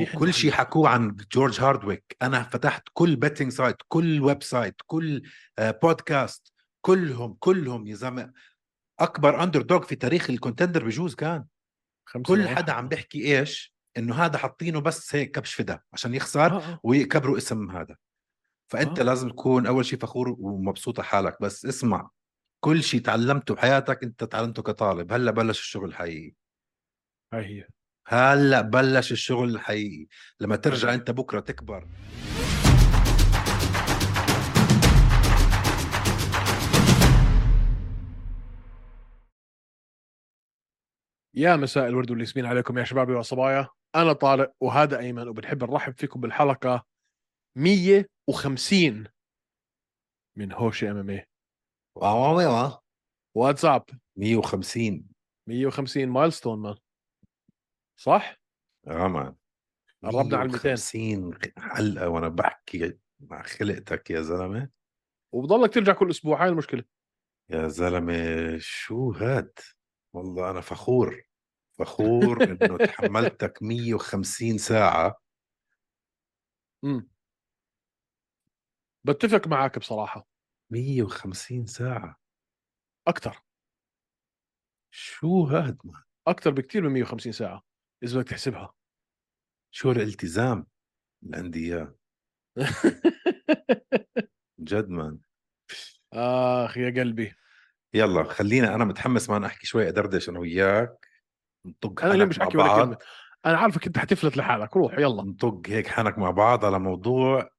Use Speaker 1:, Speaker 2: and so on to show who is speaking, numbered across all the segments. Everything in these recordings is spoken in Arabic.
Speaker 1: وكل شيء حكوه عن جورج هاردويك. أنا فتحت كل betting site كل website كل بودكاست كلهم كلهم يا زلمة. أكبر underdog في تاريخ ال Contender بجوز كان. كل حدا عم بيحكي إيش؟ إنه هذا حاطينه بس هيك كبش فدا عشان يخسر
Speaker 2: آه، آه.
Speaker 1: ويكبروا اسم هذا. فأنت
Speaker 2: آه.
Speaker 1: لازم تكون أول شيء فخور ومبسوط حالك. بس اسمع كل شيء تعلمته بحياتك أنت تعلمته كطالب. هلأ بلش الشغل الحقيقي.
Speaker 2: هاي هي.
Speaker 1: هلأ بلش الشغل الحقيقي. لما ترجع. أنت بكرة تكبر.
Speaker 2: يا مساء الورد والياسمين عليكم يا شبابي وصبايا. أنا طارق وهذا أيمن وبنحب نرحب فيكم بالحلقة 150 من هوشة MMA
Speaker 1: wow wow
Speaker 2: واتساب
Speaker 1: 150
Speaker 2: 150 مايلستون مان صح؟
Speaker 1: آه مان
Speaker 2: قربنا على 200
Speaker 1: 150 حلقة وأنا بحكي مع خلقتك يا زلمة.
Speaker 2: وبضلك ترجع كل أسبوع هاي المشكلة.
Speaker 1: يا زلمة شو هاد؟ والله أنا فخور فخور إنه تحملتك 150 ساعة.
Speaker 2: امم بتفق معك بصراحة.
Speaker 1: 150 ساعة.
Speaker 2: أكثر
Speaker 1: شو هاد؟ مان
Speaker 2: أكثر بكثير من 150 ساعة. اذا بدك تحسبها.
Speaker 1: شو الالتزام اللي عندي اياه جد مان
Speaker 2: آخ يا قلبي.
Speaker 1: يلا خلينا أنا متحمس ما أحكي شوي أدردش أنا وياك. نطق أنا
Speaker 2: مش
Speaker 1: مع
Speaker 2: حكي ولا كلمة. أنا عارفك أنت حتفلت لحالك. روح يلا.
Speaker 1: نطق هيك حنك مع بعض على موضوع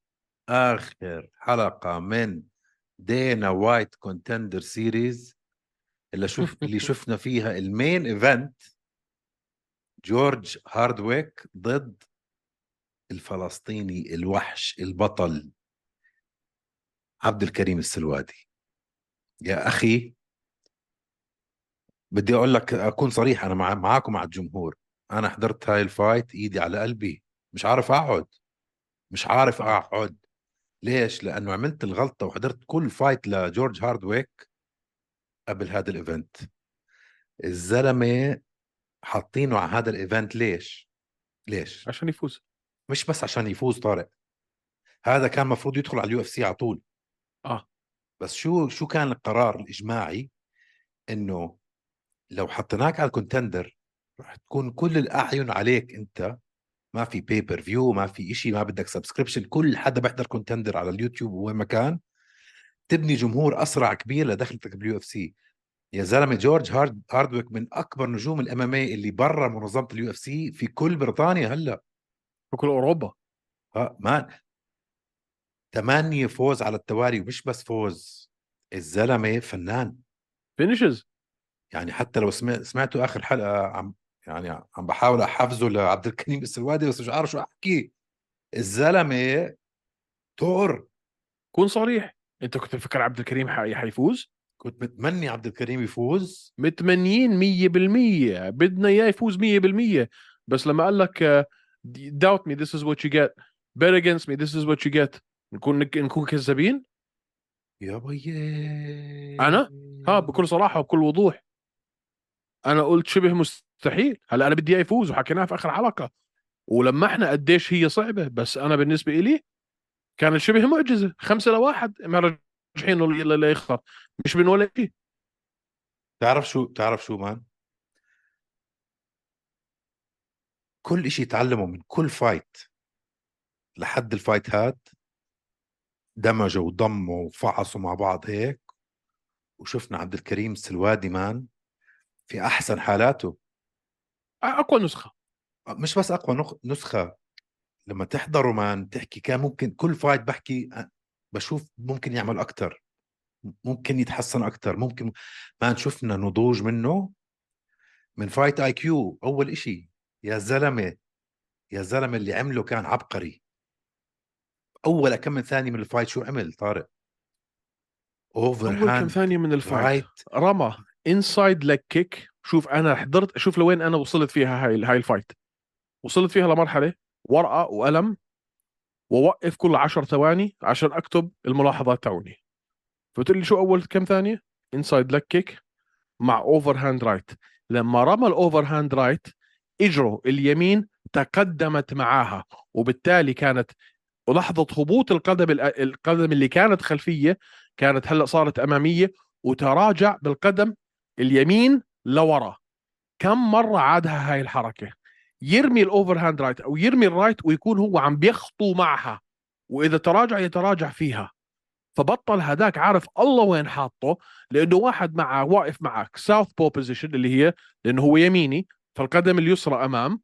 Speaker 1: آخر حلقة من Dana White Contender Series. اللي شوف اللي شفنا فيها ال main event. جورج هاردويك ضد الفلسطيني الوحش البطل عبد الكريم السلوادي. يا أخي بدي أقول لك أكون صريح أنا مع معاكم مع الجمهور. أنا حضرت هاي ال fight إيدي على قلبي. مش عارف أقعد. مش عارف أقعد. ليش؟ لأنه عملت الغلطة وحضرت كل fight لجورج هاردويك قبل هذا ال event. الزلمة حاطينه على هذا ال event ليش؟ ليش؟
Speaker 2: عشان يفوز.
Speaker 1: مش بس عشان يفوز طارق. هذا كان مفروض يدخل على ال UFC على طول.
Speaker 2: آه.
Speaker 1: بس شو شو كان القرار الإجماعي؟ إنه لو حطيناك على ال Contender رح تكون كل الأعين عليك أنت. ما في pay-per-view ما في إشي ما بدك subscription كل حدا بيحضر Contender على اليوتيوب وين ما كان. تبني جمهور أسرع كبير لدخلتك بال UFC يا زلمة جورج هارد هاردويك من أكبر نجوم ال MMA اللي برا منظمة ال UFC في كل بريطانيا هلأ.
Speaker 2: في كل أوروبا.
Speaker 1: ها man. ثمانية فوز على التوالي ومش بس فوز الزلمة فنان.
Speaker 2: فينيشز
Speaker 1: يعني حتى لو سمع سمعتوا آخر حلقة عم يعني عم بحاول أحفزه لعبد الكريم السلوادي بس مش عارف شو أحكي. الزلمة تور
Speaker 2: كون صريح. أنت كنت مفكر عبد الكريم حي- حيفوز؟
Speaker 1: كنت متمني عبد الكريم يفوز.
Speaker 2: متمنيين 100% بدنا إياه يفوز 100% بس لما قال لك آه، doubt me this is what you get. Bet against me this is what you get. نكون نكون كذابين؟
Speaker 1: يا بيي
Speaker 2: أنا؟ ها بكل صراحة وبكل وضوح. أنا قلت شبه مستحيل. هلأ أنا بدي إياه يفوز وحكيناها في آخر حلقة. ولمحنا قديش هي صعبة. بس أنا بالنسبة إلي كانت شبه معجزة. خمسة لواحد. مرجحينه ل- ليخسر. مش من ولا شيء.
Speaker 1: تعرف شو؟ تعرف شو مان؟ كل إشي تعلمه من كل fight لحد ال fight هاد دمجوا وضموا وفعصوا مع بعض هيك. وشفنا عبد الكريم السلوادي man في أحسن حالاته.
Speaker 2: أقوى نسخة.
Speaker 1: مش بس أقوى نسخة. لما تحضره man تحكي كان ممكن كل fight بحكي بشوف ممكن يعمل أكثر ممكن يتحسن أكثر ممكن man شفنا نضوج منه. من fight IQ أول إشي يا زلمة يا زلمة اللي عمله كان عبقري. أول كم من ثانية من ال fight شو عمل طارق؟ over
Speaker 2: أول كم ثانية من ال
Speaker 1: fight right
Speaker 2: رمى inside leg kick شوف أنا حضرت شوف لوين أنا وصلت فيها هاي هاي ال fight وصلت فيها لمرحلة ورقة وقلم. ووقف كل عشر ثواني عشان أكتب الملاحظات تاعوني فقلت لي شو أول كم ثانية؟ inside leg kick مع overhand right لما رمى ال overhand right إجره اليمين تقدمت معاها وبالتالي كانت ولحظة هبوط القدم القدم اللي كانت خلفية كانت هلأ صارت أمامية وتراجع بالقدم اليمين لورا. كم مرة عادها هاي الحركة؟ يرمي ال overhand right أو يرمي ال right ويكون هو عم بيخطو معها وإذا تراجع يتراجع فيها. فبطل هذاك عارف الله وين حاطه لأنه واحد معه واقف معك. southpaw position اللي هي لأنه هو يميني فالقدم اليسرى أمام.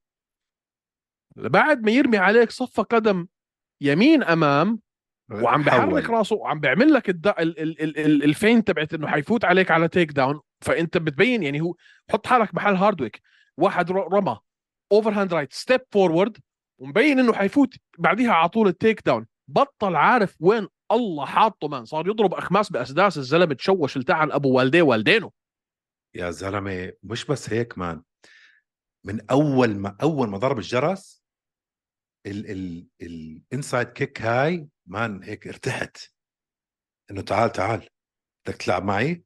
Speaker 2: بعد ما يرمي عليك صف قدم يمين أمام وعم بحرك راسه وعم بيعمل لك الد... ال... ال... ال... ال feint تبعت إنه حيفوت عليك على takedown فأنت بتبين يعني هو حط حالك محل هاردويك. واحد رمى. overhand right step forward ومبين إنه حيفوت بعديها على طول ال takedown. بطل عارف وين الله حاطه man. صار يضرب أخماس بأسداس الزلمة تشوش التعن أبو والديه والدينه
Speaker 1: يا زلمة مش بس هيك man. من أول ما أول ما ضرب الجرس ال ال ال inside kick هاي man هيك ارتحت. إنه تعال تعال بدك تلعب معي؟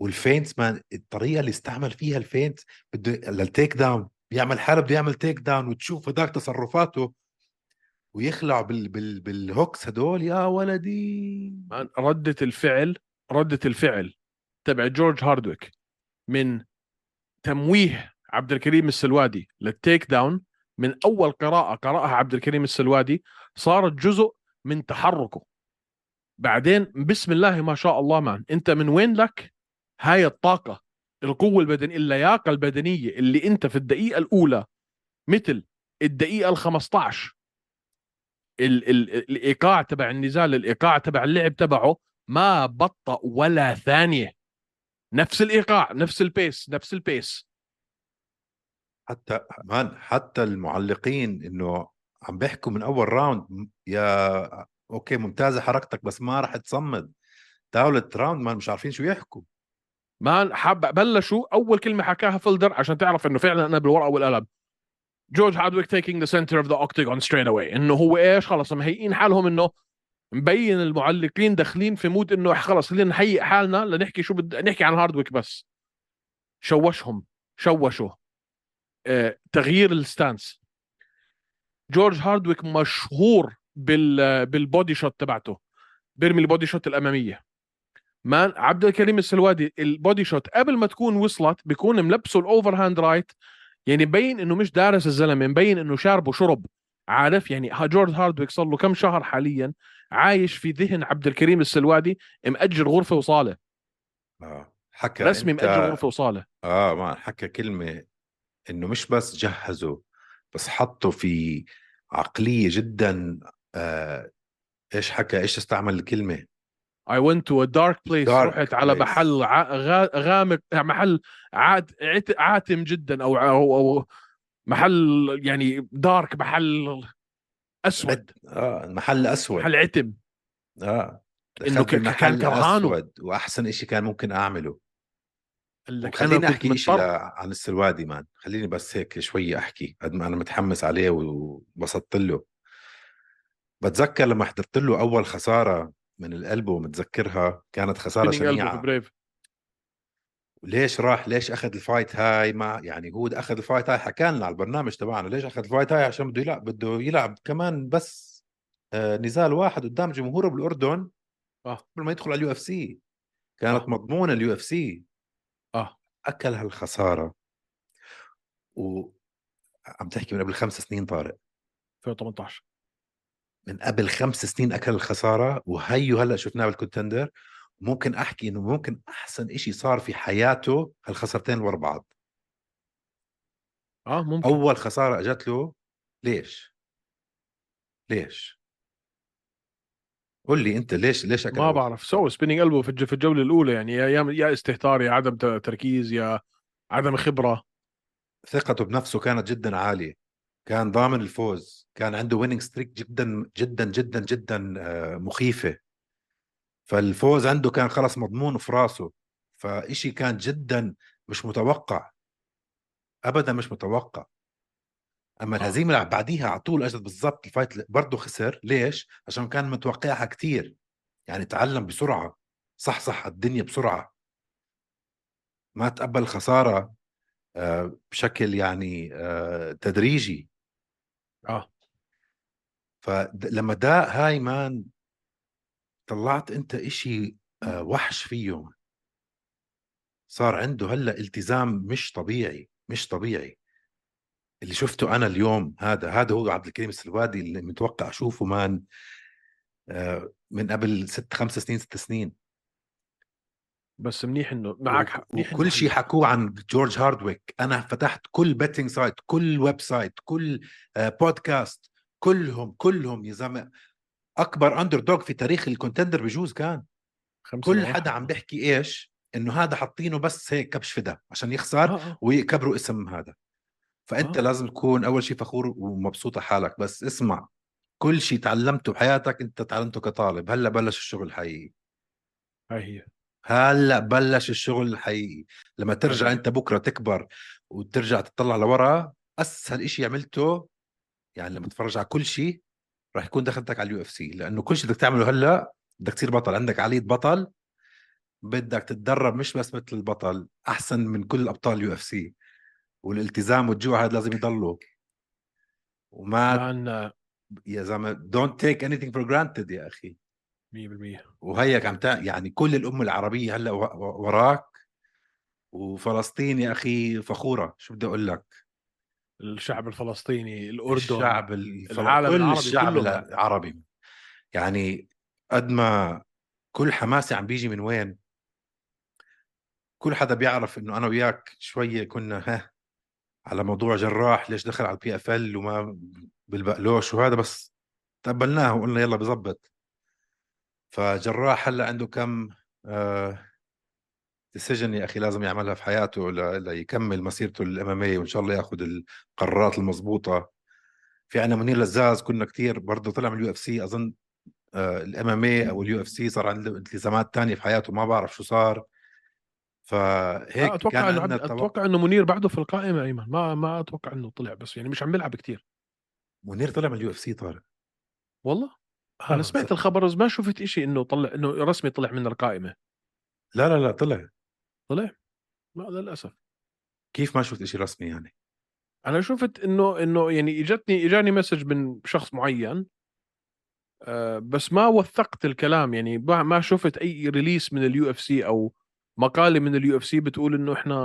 Speaker 1: وال feints man الطريقة اللي استعمل فيها ال feints بده لل takedown. بيعمل حاله بده يعمل takedown وتشوف هذاك تصرفاته ويخلع بال بال بال hooks هدول. يا ولدي.
Speaker 2: ردة الفعل ردة الفعل تبع جورج هاردويك من تمويه عبد الكريم السلوادي لل takedown. من أول قراءة قرأها عبد الكريم السلوادي صارت جزء من تحركه. بعدين بسم الله ما شاء الله man أنت من وين لك؟ هاي الطاقة. القوة البدنيه اللياقة البدنية اللي أنت في الدقيقة الأولى مثل الدقيقة ال 15 ال ال الإيقاع تبع النزال الإيقاع تبع اللعب تبعه ما بطأ ولا ثانية. نفس الإيقاع نفس ال pace نفس ال pace.
Speaker 1: حتى man حتى المعلقين إنه عم بيحكوا من أول round يا okay ممتازة حركتك بس ما راح تصمد. ثالث round ما مش عارفين شو يحكوا.
Speaker 2: man حب بلشوا أول كلمة حكاها فلدر عشان تعرف إنه فعلا أنا بالورقة والقلم. جورج هاردويك taking the center of the octagon straight away إنه هو إيش؟ خلص مهيئين حالهم إنه مبين المعلقين داخلين في mood إنه خلص خلينا نهيئ حالنا لنحكي شو بد نحكي عن هاردويك بس. شوشهم شوشوا آه، تغيير ال stance. جورج هاردويك مشهور بال بال body shot تبعته بيرمي ال body shot الأمامية. man عبد الكريم السلوادي ال body shot قبل ما تكون وصلت بيكون ملبسه ال overhand right يعني مبين إنه مش دارس الزلمة مبين إنه شاربه شرب عارف؟ يعني جورج هاردويك صار له كم شهر حاليا عايش في ذهن عبد الكريم السلوادي مأجر غرفة وصالة.
Speaker 1: آه حكى
Speaker 2: رسمي إنت... مأجر غرفة وصالة.
Speaker 1: آه ما حكى كلمة إنه مش بس جهزه بس حطه في عقلية جدا آه إيش حكى؟ إيش استعمل الكلمة؟
Speaker 2: I went to a dark place dark رحت على place. محل غامق محل عات عاتم جدا أو أو, محل يعني دارك محل أسود.
Speaker 1: آه محل أسود.
Speaker 2: محل عتم.
Speaker 1: آه.
Speaker 2: إنه كان كرهانه.
Speaker 1: أسود. وأحسن شيء كان ممكن أعمله. لك خليني أحكي شيء عن السلوادي مان. خليني بس هيك شوي أحكي قد ما أنا متحمس عليه وبسطت له. بتذكر لما حضرت له أول خسارة من القلب ومتذكرها كانت خسارة شنيعه ليش راح؟ ليش أخذ ال fight هاي؟ ما يعني هو أخذ ال fight هاي حكى لنا على البرنامج تبعنا ليش أخذ ال fight هاي؟ عشان بده يلعب بده يلعب كمان بس آه نزال واحد قدام جمهوره بالأردن آه. قبل ما يدخل على ال UFC كانت آه. مضمونة ال UFC
Speaker 2: آه.
Speaker 1: أكل هالخسارة. و عم تحكي من قبل خمس سنين طارق.
Speaker 2: 2018
Speaker 1: من قبل خمس سنين أكل الخسارة وهيو هلأ شفناه بالكونتندر ممكن أحكي إنه ممكن أحسن إشي صار في حياته هالخسارتين ورا بعض.
Speaker 2: آه ممكن.
Speaker 1: أول خسارة إجت له ليش؟ ليش؟ قول لي أنت ليش ليش
Speaker 2: ما بعرف. سو سبيننج قلبه في الجولة الأولى يعني يا يا استهتار يا عدم تركيز يا عدم خبرة.
Speaker 1: ثقته بنفسه كانت جدا عالية. كان ضامن الفوز. كان عنده winning streak جدا جدا جدا جدا آه، مخيفة. فالفوز عنده كان خلص مضمون في راسه. فإشي كان جدا مش متوقع. ابدا مش متوقع. أما آه. الهزيمة اللي بعديها على طول أجت بالضبط ال fight برضه خسر. ليش؟ عشان كان متوقعها كتير. يعني تعلم بسرعة. صح صح الدنيا بسرعة. ما تقبل الخساره آه، بشكل يعني تدريجي.
Speaker 2: آه.
Speaker 1: فلما دا هاي مان طلعت أنت إشي آه، وحش فيه صار عنده هلأ التزام مش طبيعي مش طبيعي. اللي شفته أنا اليوم هذا هذا هو عبد الكريم السلوادي اللي متوقع أشوفه مان آه، من قبل ست خمس سنين ست سنين.
Speaker 2: بس منيح إنه معك حق منيح
Speaker 1: كل شيء حكوه عن جورج هاردويك. أنا فتحت كل betting site كل website كل بودكاست كلهم كلهم يا زلمة. أكبر underdog في تاريخ ال Contender بجوز كان. كل حدا عم بيحكي إيش إنه هذا حاطينه بس هيك كبش فدا عشان يخسر
Speaker 2: آه آه.
Speaker 1: ويكبروا اسم هذا. فأنت
Speaker 2: آه.
Speaker 1: لازم تكون أول شيء فخور ومبسوط حالك. بس اسمع كل شيء تعلمته بحياتك أنت تعلمته كطالب. هلأ بلش الشغل الحقيقي
Speaker 2: هاي هي.
Speaker 1: هلأ بلش الشغل الحقيقي. لما ترجع. أنت بكرة تكبر وترجع تطلع لورا أسهل إشي عملته يعني لما تتفرج على كل شيء راح يكون دخلتك على ال UFC. لأنه كل شيء بدك تعمله هلأ بدك تصير بطل. عندك عقليه بطل بدك تتدرب مش بس مثل البطل أحسن من كل أبطال ال UFC. والالتزام والجوع هذا لازم يضلوا. وما يا زلمة don't take anything for granted يا أخي.
Speaker 2: 100%
Speaker 1: وهيك عم. يعني كل الامه العربية هلأ وراك وفلسطين يا أخي فخورة. شو بدي أقول لك؟
Speaker 2: الشعب الفلسطيني الأردن
Speaker 1: الشعب الفل...
Speaker 2: العالم
Speaker 1: كل
Speaker 2: العربي
Speaker 1: الشعب
Speaker 2: كله.
Speaker 1: العربي. يعني قد ما كل حماسي عم بيجي من وين؟ كل حدا بيعرف إنه أنا وياك شوية كنا ها على موضوع جراح ليش دخل على ال PFL وما بالبقلوش وهذا بس تقبلناه وقلنا يلا بزبط. فجراح هلا عنده كم آه decision يا أخي لازم يعملها في حياته ليكمل مسيرته ال MMA وإن شاء الله ياخذ القرارات المضبوطة. في عنا منير لزاز كنا كتير برضه طلع من ال UFC أظن ال MMA أو ال UFC صار عنده التزامات تانية في حياته ما بعرف شو صار. فهيك
Speaker 2: آه، أتوقع
Speaker 1: كان عندنا التوقع.
Speaker 2: أتوقع إنه منير بعده في القائمة أيمن. ما ما أتوقع إنه طلع بس يعني مش عم بيلعب كتير.
Speaker 1: منير طلع من ال UFC طارق.
Speaker 2: والله؟
Speaker 1: آه،
Speaker 2: أنا سمعت الخبر بس ما شفت إشي إنه طلع إنه رسمي طلع من القائمة.
Speaker 1: لا لا لا طلع.
Speaker 2: طلع؟ لا للأسف.
Speaker 1: كيف ما شفت شيء رسمي يعني؟
Speaker 2: أنا شفت انه إنه يعني اجتني إجاني message من شخص معين آه، بس ما وثقت الكلام. يعني ما شفت أي release من ال UFC أو مقالة من ال UFC بتقول إنه إحنا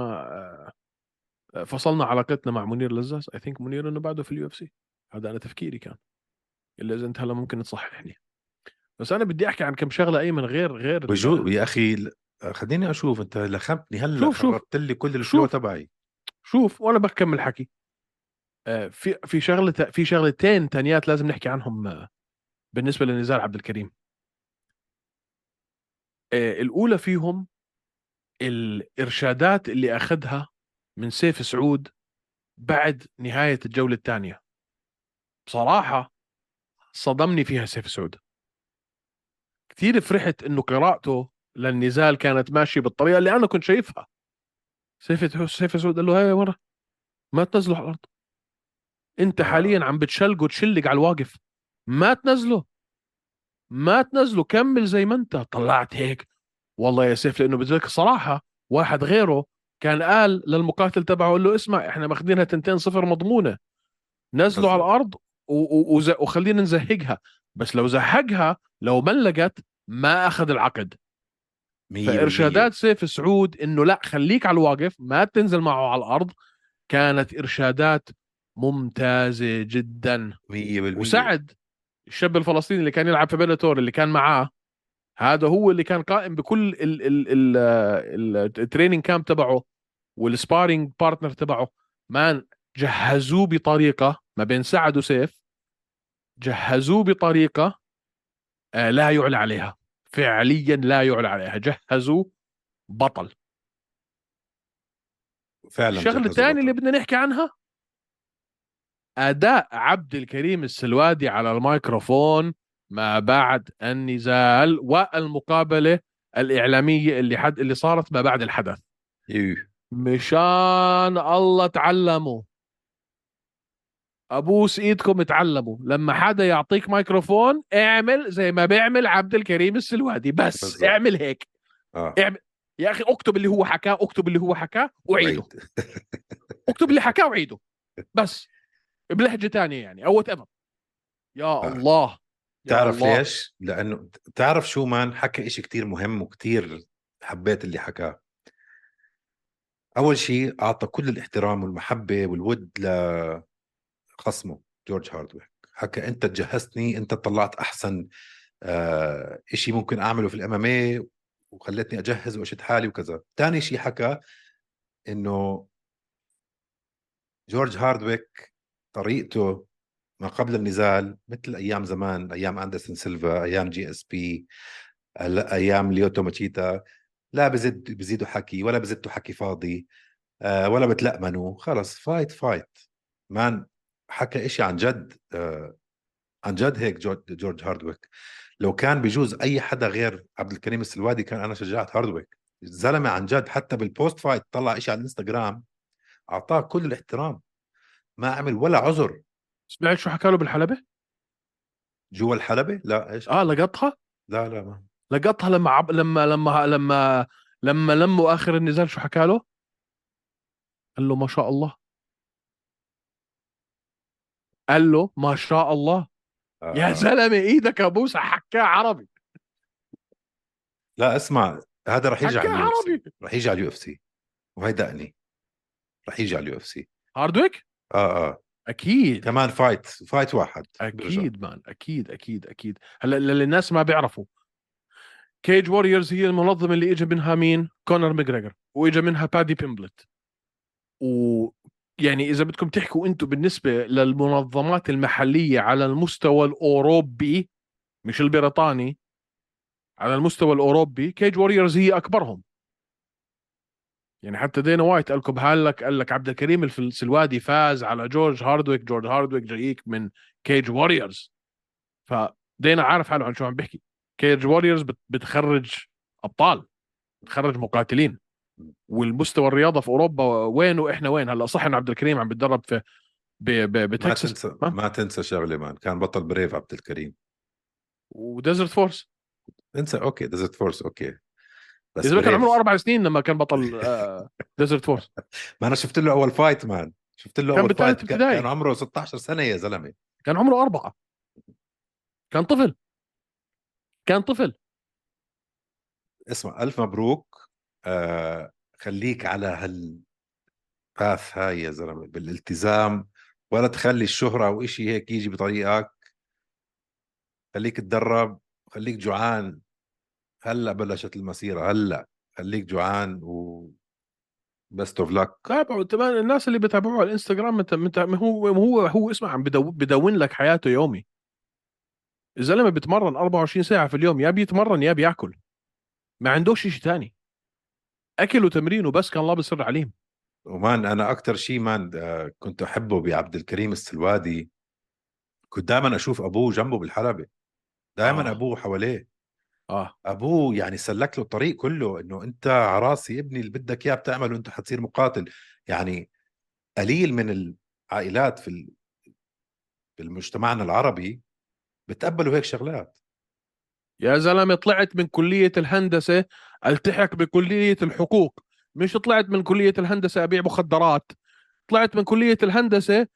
Speaker 2: آه، فصلنا علاقتنا مع منير لزاز. I think منير إنه بعده في ال UFC هذا أنا تفكيري كان. الا اذا انت هلا ممكن تصححني. بس أنا بدي أحكي عن كم شغلة ايمن غير غير
Speaker 1: بجو يا أخي خليني أشوف أنت لخمتني هلا
Speaker 2: شوف- شوف.
Speaker 1: خربت لي كل ال flow
Speaker 2: شوف.
Speaker 1: تبعي.
Speaker 2: شوف وأنا بكمل حكي. آه، في في شغله في شغلتين تانيات لازم نحكي عنهم آه، بالنسبة لنزار عبد الكريم. آه، الأولى فيهم الإرشادات اللي أخذها من سيف سعود بعد نهاية الجولة الثانية. بصراحة صدمني فيها سيف سعود. كثير فرحت إنه قراءته للنزال كانت ماشية بالطريقة اللي أنا كنت شايفها. سيف سيف سعود قال له هاي ورا ما تنزله على الأرض. أنت
Speaker 1: آه.
Speaker 2: حاليا عم بتشلق وتشلق على الواقف. ما تنزله ما تنزله كمل زي ما أنت. طلعت هيك. والله يا سيف لأنه بدك صراحة واحد غيره كان قال للمقاتل تبعه قال له اسمع إحنا ماخذينها تنتين صفر مضمونة. نزله على. الأرض وخلينا نزهقها. بس لو زهقها لو ملقت ما أخذ العقد. فإرشادات سيف سعود إنه لا خليك على الواقف ما تنزل معه على الأرض. كانت إرشادات ممتازة جدا.
Speaker 1: مية بالمية.
Speaker 2: وسعد الشاب الفلسطيني اللي كان يلعب في Bellator اللي كان معاه هذا هو اللي كان قائم بكل ال- ال- ال- ال- ال training camp تبعه وال sparring partner تبعه. man جهزوه بطريقة ما بين سعد وسيف. جهزوه بطريقة آه، لا يعلى عليها. فعليا لا يعلى عليها. جهزوه بطل.
Speaker 1: فعلا
Speaker 2: الشغلة
Speaker 1: جهزوا الثانية.
Speaker 2: اللي بدنا نحكي عنها أداء عبد الكريم السلوادي على الميكروفون ما بعد النزال والمقابلة الإعلامية اللي حد اللي صارت ما بعد الحدث. مشان الله تعلموا. أبوس إيدكم اتعلموا. لما حدا يعطيك ميكروفون اعمل زي ما بيعمل عبد الكريم السلوادي. بس
Speaker 1: بالضبط.
Speaker 2: اعمل هيك.
Speaker 1: آه.
Speaker 2: اعمل. يا أخي اكتب اللي هو حكاه اكتب اللي هو حكاه وعيده.
Speaker 1: عيد.
Speaker 2: اكتب لي حكاه وعيده. بس. بلهجة ثانية يعني whatever يا
Speaker 1: آه.
Speaker 2: الله. يا
Speaker 1: تعرف
Speaker 2: الله.
Speaker 1: ليش؟ لأنه تعرف شو man؟ حكى إشي كتير مهم وكتير حبيت اللي حكاه. أول شيء أعطى كل الاحترام والمحبة والود لخصمه جورج هاردويك. حكى أنت تجهزتني أنت طلعت أحسن آه إشي ممكن أعمله في ال MMA وخلتني أجهز واشد حالي وكذا. ثاني شيء حكى إنه جورج هاردويك طريقته ما قبل النزال مثل أيام زمان أيام أندرسون سيلفا أيام GSP أيام ليوتو ماتشيتا لا بزد بزيدوا حكي ولا بزدوا حكي فاضي آه ولا بتلأمنوا. خلص fight fight man حكى إشي عن جد آه عن جد هيك جورج, هاردويك. لو كان بيجوز أي حدا غير عبد الكريم السلوادي كان أنا شجعت هاردويك. الزلمه عن جد حتى بال post fight طلع إشي على الإنستغرام أعطاه كل الاحترام. ما عمل ولا عذر.
Speaker 2: سمعت شو حكى له بالحلبة؟
Speaker 1: جوا الحلبة؟ لا إيش؟
Speaker 2: آه لقطها؟
Speaker 1: لا لا ما.
Speaker 2: لقطها لما عب... لما لما لما لما لموا آخر النزال شو حكى له؟ قال له ما شاء الله. قال له ما شاء الله.
Speaker 1: آه.
Speaker 2: يا زلمة إيدك ابوسها حكاه عربي.
Speaker 1: لا اسمع هذا رح يجي على ال
Speaker 2: UFC.
Speaker 1: رح يجي على ال UFC. وهي دقني. رح يجي على ال UFC.
Speaker 2: هاردويك
Speaker 1: آه آه.
Speaker 2: أكيد.
Speaker 1: كمان fight fight واحد.
Speaker 2: أكيد man أكيد أكيد أكيد. هلأ اللي الناس ما بيعرفوا. Cage Warriors هي المنظمة اللي اجى منها مين؟ كونر ماجريجر واجى منها بادي بيمبلت و يعني إذا بدكم تحكوا أنتم بالنسبة للمنظمات المحلية على المستوى الأوروبي مش البريطاني على المستوى الأوروبي Cage Warriors هي أكبرهم. يعني حتى دينا وايت قال لكم هلك قال لك عبد الكريم السلوادي فاز على جورج هاردويك جورج هاردويك جايك من Cage Warriors فدينا عارف حاله عن شو عم بحكي Cage Warriors بتخرج أبطال بتخرج مقاتلين. والمستوى الرياضة في أوروبا وين وإحنا وين؟ هلأ صح انه عبد الكريم عم بتدرب في ب- ب-
Speaker 1: ما
Speaker 2: بتكساس
Speaker 1: تنسى؟ ما تنسى شغلة man كان بطل Brave عبد الكريم.
Speaker 2: و Desert Force.
Speaker 1: انسى okay Desert Force okay. بس
Speaker 2: اذا كان. عمره أربع سنين لما كان بطل Desert Force.
Speaker 1: ما أنا شفت له أول fight man. شفت له
Speaker 2: كان أول
Speaker 1: fight كان. كان عمره 16 سنة يا زلمة.
Speaker 2: كان عمره أربعة. كان طفل. كان طفل.
Speaker 1: اسمع ألف مبروك. آه خليك على هال path هاي يا زلمة بالالتزام ولا تخلي الشهرة أو إشي هيك يجي بطريقك. خليك تدرب خليك جوعان. هلأ بلشت المسيرة هلأ خليك جوعان و best of
Speaker 2: luck تمام الناس اللي بتابعوه على الإنستغرام. مت... هو هو هو اسمع عم بدو... بدون لك حياته يومي. الزلمة بيتمرن 24 ساعة في اليوم يا بيتمرن يا بياكل. ما عندوش شيء ثاني اكل وتمرين وبس كان الله بالسر عليم
Speaker 1: ومان أنا أكثر شيء مان آه، كنت أحبه بعبد الكريم السلوادي. كنت دائما أشوف أبوه جنبه بالحلبة. دائما
Speaker 2: آه.
Speaker 1: أبوه حواليه.
Speaker 2: آه.
Speaker 1: أبوه يعني سلك له الطريق كله إنه أنت عراسي ابني اللي بدك إياه بتعمله أنت حتصير مقاتل. يعني قليل من العائلات في ال- في مجتمعنا العربي بتقبلوا هيك شغلات.
Speaker 2: يا زلمة طلعت من كلية الهندسة ألتحق بكلية الحقوق. مش طلعت من كلية الهندسة أبيع مخدرات. طلعت من كلية الهندسة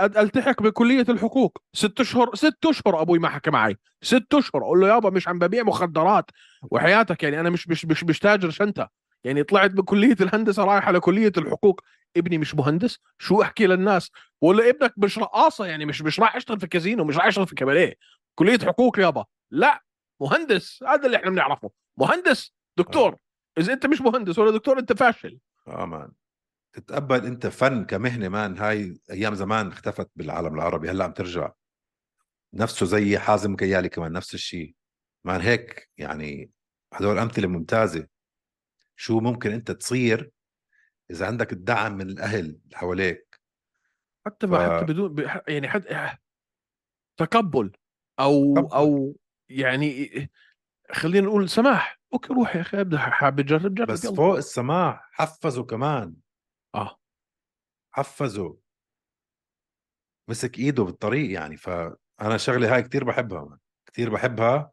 Speaker 2: ألتحق بكلية الحقوق. ست اشهر ست أشهر أبوي ما حكى معي. ست أشهر. أقول له يابا مش عم ببيع مخدرات. وحياتك يعني أنا مش مش مش, مش تاجر شنطه يعني طلعت بكليه الهندسة رايح على كليه الحقوق. ابني مش مهندس؟ شو أحكي للناس؟ له ابنك مش رقاصة يعني مش مش راح يشتغل في كازينو مش راح يشتغل في كباريه كلية حقوق يابا. لا. مهندس هذا اللي إحنا بنعرفه. مهندس دكتور. إذا أنت مش مهندس ولا دكتور أنت فاشل.
Speaker 1: آه مان. تتقبل أنت فن كمهنة مان. هاي أيام زمان اختفت بالعالم العربي هلأ عم ترجع. نفسه زي حازم كيالي كمان نفس الشيء مان هيك يعني هدول أمثلة ممتازة. شو ممكن أنت تصير إذا عندك الدعم من الأهل اللي حواليك؟
Speaker 2: حتى
Speaker 1: ف-
Speaker 2: حتى بدون يعني حتى تقبل أو
Speaker 1: تقبل.
Speaker 2: أو يعني خلينا نقول سماح. أوكي روح يا أخي ابدأ حابب تجرب جرب
Speaker 1: بس
Speaker 2: يلا.
Speaker 1: فوق السماح حفزوا كمان.
Speaker 2: آه.
Speaker 1: حفزوا مسك إيده بالطريق يعني فأنا شغلة هاي كتير بحبها كتير بحبها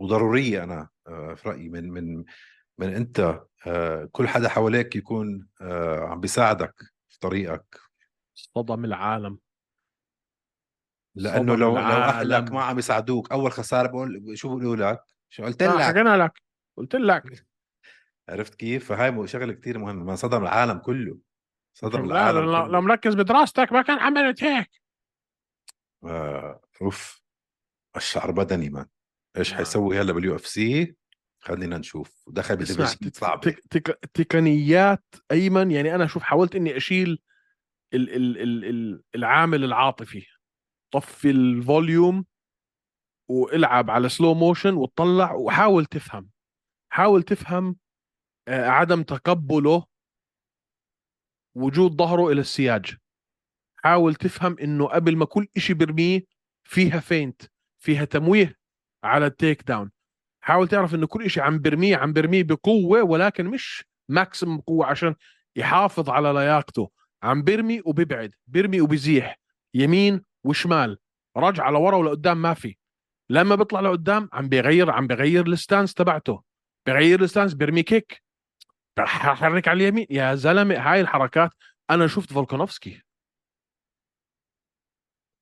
Speaker 1: وضرورية أنا آه، في رأيي من من من أنت آه، كل حدا حواليك يكون آه، عم بيساعدك في طريقك.
Speaker 2: صدم العالم. لأنه
Speaker 1: لو لو اهلك. ما عم يساعدوك أول خسارة بقول شو بيقولوا لك. شو قلت
Speaker 2: آه،
Speaker 1: لك؟
Speaker 2: حكينا لك. قلت لك.
Speaker 1: عرفت كيف؟ فهاي شغلة كتير مهمة. ما صدم العالم كله. صدم
Speaker 2: لا
Speaker 1: العالم
Speaker 2: لو, لو مركز بدراستك ما كان عملت هيك.
Speaker 1: آه، أوف. الشعر بدني man إيش
Speaker 2: man.
Speaker 1: حيسوي هلا بال UFC؟ خلينا نشوف. دخل ب
Speaker 2: division
Speaker 1: صعبه
Speaker 2: تقنيات أيمن يعني أنا شوف حاولت إني أشيل ال ال ال ال العامل العاطفي. طفي ال volume والعب على slow motion وتطلع وحاول تفهم. حاول تفهم آه، عدم تقبله وجود ظهره إلى السياج. حاول تفهم إنه قبل ما كل إشي برميه فيها feint فيها تمويه على ال takedown. حاول تعرف إنه كل إشي عم برميه عم برميه بقوة ولكن مش maximum قوة عشان يحافظ على لياقته. عم برمي وبيبعد برمي وبيزيح يمين وشمال رجع لورا ولقدام ما في. لما بيطلع لقدام عم بيغير عم بيغير ال stance تبعته. بيغير ال stance بيرمي kick. حرك على اليمين. يا زلمة هاي الحركات أنا شفت فولكانوفسكي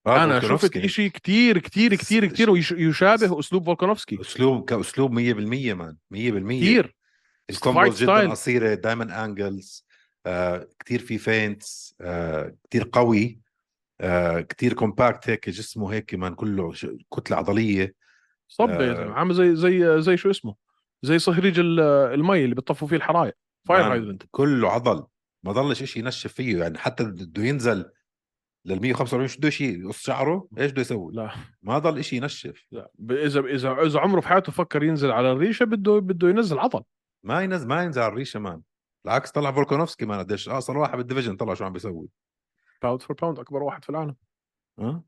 Speaker 1: آه،
Speaker 2: أنا شفت. إشي كتير كتير كتير كتير ويشابه أسلوب فولكانوفسكي
Speaker 1: أسلوب كاسلوب 100% man 100%
Speaker 2: كتير.
Speaker 1: ال
Speaker 2: combos style.
Speaker 1: جدا قصيرة دائما angles آه كثير في feints آه كثير قوي. آه كثير compact هيك جسمه هيك man كله ش- كتلة عضلية.
Speaker 2: صب يا
Speaker 1: آه.
Speaker 2: زلمه عامل زي زي زي شو اسمه؟ زي صهريج ال- المي اللي بيطفوا فيه الحرايق.
Speaker 1: fire
Speaker 2: hydrant
Speaker 1: كله عضل. ما ضلش شيء ينشف فيه يعني حتى بده ينزل لل 145 شو بده شيء يقص شعره؟ إيش بده يسوي؟
Speaker 2: لا.
Speaker 1: ما ضل شيء ينشف.
Speaker 2: لا. إذا إذا إذا عمره في حياته فكر ينزل على الريشة بده بده ينزل عضل.
Speaker 1: ما ينزل ما ينزل على الريشة man. بالعكس طلع فولكانوفسكي man قديش اقصر واحد بال division طلع شو عم بيسوي.
Speaker 2: pound for pound أكبر واحد في العالم.
Speaker 1: ها